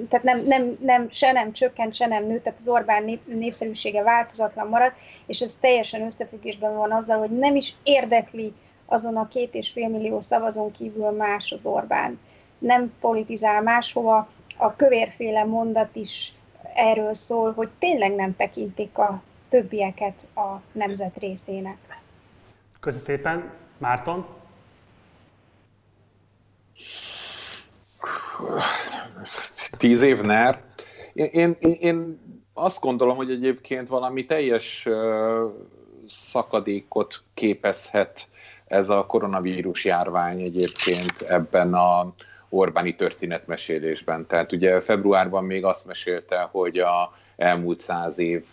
tehát nem, nem, nem, se nem csökkent, se nem nőtt, tehát az Orbán nép, népszerűsége változatlan maradt, és ez teljesen összefüggésben van azzal, hogy nem is érdekli azon a két és fél millió szavazón kívül más az Orbán. Nem politizál máshova, a kövérféle mondat is erről szól, hogy tényleg nem tekintik a többieket a nemzet részének. Köszönöm szépen. Márton? Tíz év NER. Én, én, én azt gondolom, hogy egyébként valami teljes szakadékot képezhet ez a koronavírus járvány egyébként ebben a Orbáni történetmesélésben. Tehát ugye februárban még azt mesélte, hogy a elmúlt száz év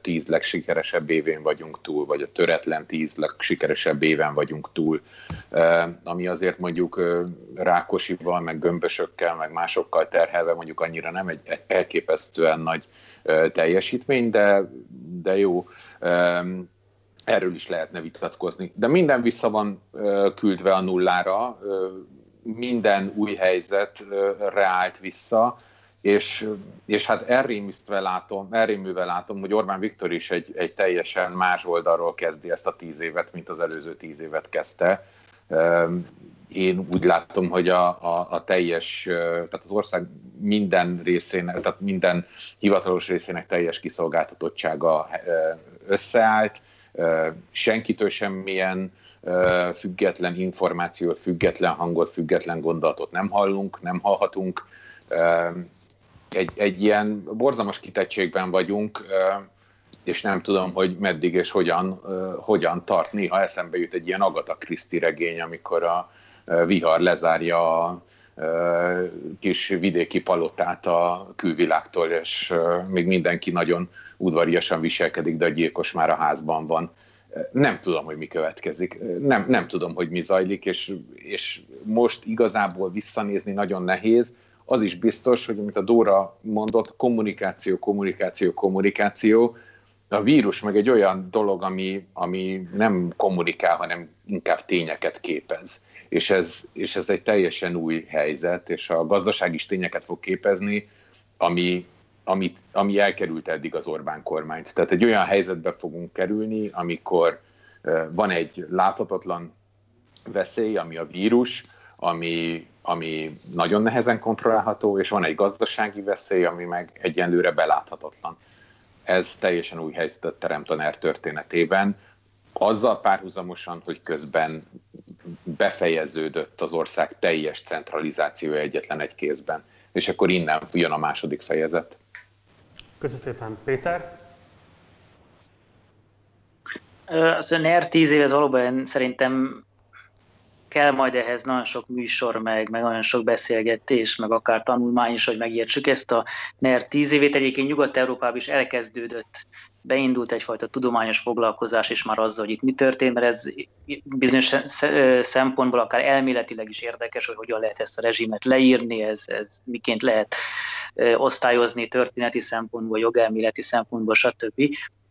tíz legsikeresebb évén vagyunk túl, vagy a töretlen tíz legsikeresebb éven vagyunk túl, ami azért mondjuk Rákosival, meg gömbösökkel, meg másokkal terhelve mondjuk annyira nem egy elképesztően nagy teljesítmény, de, de jó erről is lehetne vitatkozni. De minden vissza van küldve a nullára, minden új helyzet reált vissza, és, és hát elréművel látom, elréművel látom, hogy Orbán Viktor is egy, egy teljesen más oldalról kezdi ezt a tíz évet, mint az előző tíz évet kezdte. Én úgy látom, hogy a, a, a teljes, tehát az ország minden részének, tehát minden hivatalos részének teljes kiszolgáltatottsága összeállt, senkitől semmilyen független információt, független hangot, független gondolatot nem hallunk, nem hallhatunk. Egy, egy ilyen borzalmas kitettségben vagyunk, és nem tudom, hogy meddig és hogyan, hogyan tart. Néha eszembe jut egy ilyen Agatha Christie regény, amikor a vihar lezárja a kis vidéki palotát a külvilágtól, és még mindenki nagyon udvariasan viselkedik, de a gyilkos már a házban van. Nem tudom, hogy mi következik, nem, nem tudom, hogy mi zajlik, és, és most igazából visszanézni nagyon nehéz. Az is biztos, hogy amit a Dóra mondott, kommunikáció, kommunikáció, kommunikáció, a vírus meg egy olyan dolog, ami, ami nem kommunikál, hanem inkább tényeket képez. És ez, és ez egy teljesen új helyzet, és a gazdaság is tényeket fog képezni, ami, amit, ami elkerült eddig az Orbán kormányt. Tehát egy olyan helyzetbe fogunk kerülni, amikor van egy láthatatlan veszély, ami a vírus, ami, ami nagyon nehezen kontrollálható, és van egy gazdasági veszély, ami meg egyenlőre beláthatatlan. Ez teljesen új helyzetet teremt a NER történetében, azzal párhuzamosan, hogy közben befejeződött az ország teljes centralizációja egyetlen egy kézben. És akkor innen jön a második fejezet. Köszönöm szépen. Péter? Az NER 10 év, ez valóban szerintem kell majd ehhez nagyon sok műsor, meg, meg nagyon sok beszélgetés, meg akár tanulmány is, hogy megértsük ezt a NER 10 évét. Egyébként Nyugat-Európában is elkezdődött, beindult egyfajta tudományos foglalkozás is már azzal, hogy itt mi történt, mert ez bizonyos szempontból akár elméletileg is érdekes, hogy hogyan lehet ezt a rezsimet leírni, ez, ez miként lehet osztályozni történeti szempontból, jogelméleti szempontból, stb.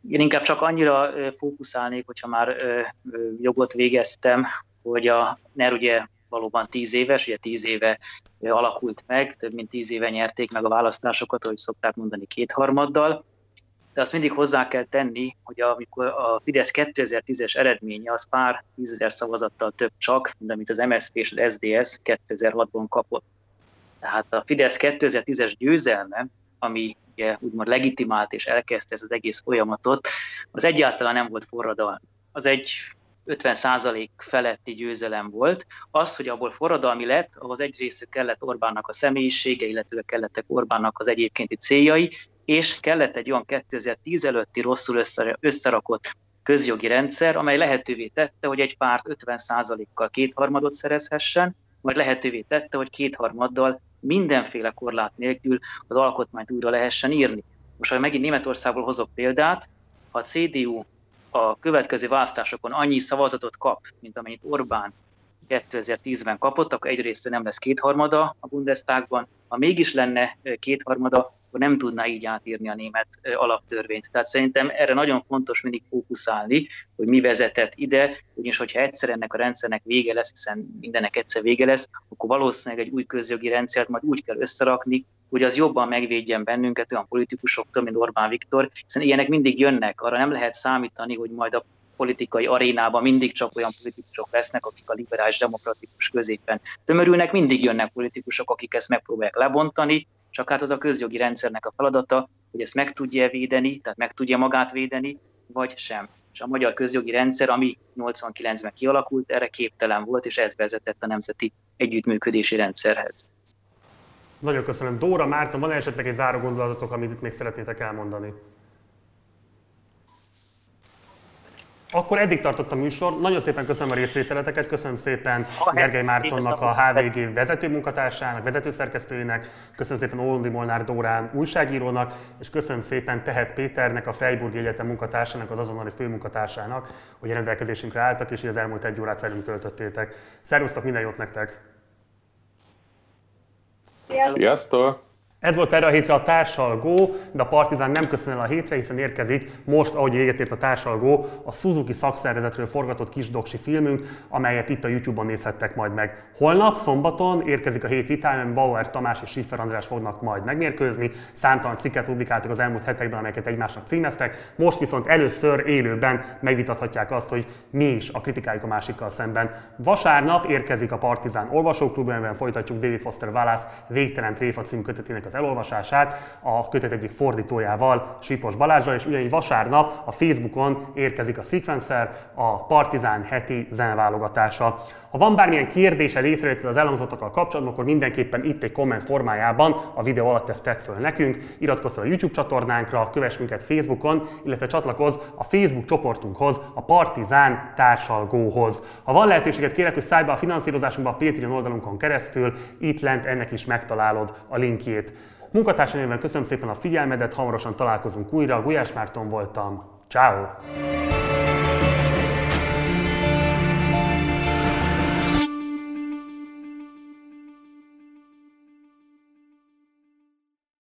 Én inkább csak annyira fókuszálnék, hogyha már jogot végeztem, hogy a NER ugye valóban tíz éves, ugye tíz éve alakult meg, több mint tíz éve nyerték meg a választásokat, ahogy szokták mondani, kétharmaddal, de azt mindig hozzá kell tenni, hogy amikor a Fidesz 2010-es eredménye az pár tízezer szavazattal több csak, mint amit az MSZP és az SDS 2006-ban kapott. Tehát a Fidesz 2010-es győzelme, ami ugye úgymond legitimált és elkezdte ez az egész folyamatot, az egyáltalán nem volt forradalmi. Az egy 50% feletti győzelem volt. Az, hogy abból forradalmi lett, ahhoz egyrészt kellett Orbánnak a személyisége, illetve kellettek Orbánnak az egyébkénti céljai, és kellett egy olyan 2010 előtti rosszul összerakott közjogi rendszer, amely lehetővé tette, hogy egy párt 50%-kal kétharmadot szerezhessen, majd lehetővé tette, hogy kétharmaddal mindenféle korlát nélkül az alkotmányt újra lehessen írni. Most, ha megint Németországból hozok példát, ha a CDU a következő választásokon annyi szavazatot kap, mint amennyit Orbán 2010-ben kapott, akkor egyrészt nem lesz kétharmada a Bundestagban, ha mégis lenne kétharmada, akkor nem tudná így átírni a német alaptörvényt. Tehát szerintem erre nagyon fontos mindig fókuszálni, hogy mi vezetett ide, ugyanis hogyha egyszer ennek a rendszernek vége lesz, hiszen mindennek egyszer vége lesz, akkor valószínűleg egy új közjogi rendszert majd úgy kell összerakni, hogy az jobban megvédjen bennünket olyan politikusoktól, mint Orbán Viktor, hiszen ilyenek mindig jönnek, arra nem lehet számítani, hogy majd a politikai arénában mindig csak olyan politikusok lesznek, akik a liberális demokratikus középen tömörülnek, mindig jönnek politikusok, akik ezt megpróbálják lebontani, csak hát az a közjogi rendszernek a feladata, hogy ezt meg tudja védeni, tehát meg tudja magát védeni, vagy sem. És a magyar közjogi rendszer, ami 89-ben kialakult, erre képtelen volt, és ez vezetett a nemzeti együttműködési rendszerhez. Nagyon köszönöm. Dóra, Márton, van esetleg egy záró gondolatotok, amit itt még szeretnétek elmondani? Akkor eddig tartott a műsor. Nagyon szépen köszönöm a részvételeteket, köszönöm szépen Gergely Mártonnak, a HVG vezető munkatársának, vezetőszerkesztőjének, köszönöm szépen Olondi Molnár Dórán újságírónak, és köszönöm szépen Tehet Péternek, a Freiburg Egyetem munkatársának, az azonnali főmunkatársának, hogy rendelkezésünkre álltak, és hogy az elmúlt egy órát velünk töltöttétek. Szervusztok, minden jót nektek! Sziasztok! Ez volt erre a hétre a társalgó, de a Partizán nem köszön el a hétre, hiszen érkezik most, ahogy véget ért a társalgó, a Suzuki szakszervezetről forgatott kis doksi filmünk, amelyet itt a YouTube-on nézhettek majd meg. Holnap, szombaton érkezik a hét vitáján, Bauer Tamás és Schiffer András fognak majd megmérkőzni. Számtalan cikket publikáltak az elmúlt hetekben, amelyeket egymásnak címeztek. Most viszont először élőben megvitathatják azt, hogy mi is a kritikájuk a másikkal szemben. Vasárnap érkezik a Partizán olvasóklub, amiben folytatjuk David Foster Wallace végtelen tréfa című kötetének elolvasását a kötet egyik fordítójával, Sipos Balázsral, és ugyanígy vasárnap a Facebookon érkezik a Sequencer, a Partizán heti zenválogatása. Ha van bármilyen kérdése észrevétel az elhangzottakkal kapcsolatban, akkor mindenképpen itt egy komment formájában a videó alatt ezt tett föl nekünk. Iratkozz fel a YouTube csatornánkra, kövess minket Facebookon, illetve csatlakozz a Facebook csoportunkhoz, a Partizán társalgóhoz. Ha van lehetőséget, kérek, hogy szállj be a finanszírozásunkba a Patreon oldalunkon keresztül, itt lent ennek is megtalálod a linkjét. Munkatársaimban köszönöm szépen a figyelmedet, hamarosan találkozunk újra. Gulyás Márton voltam. Ciao.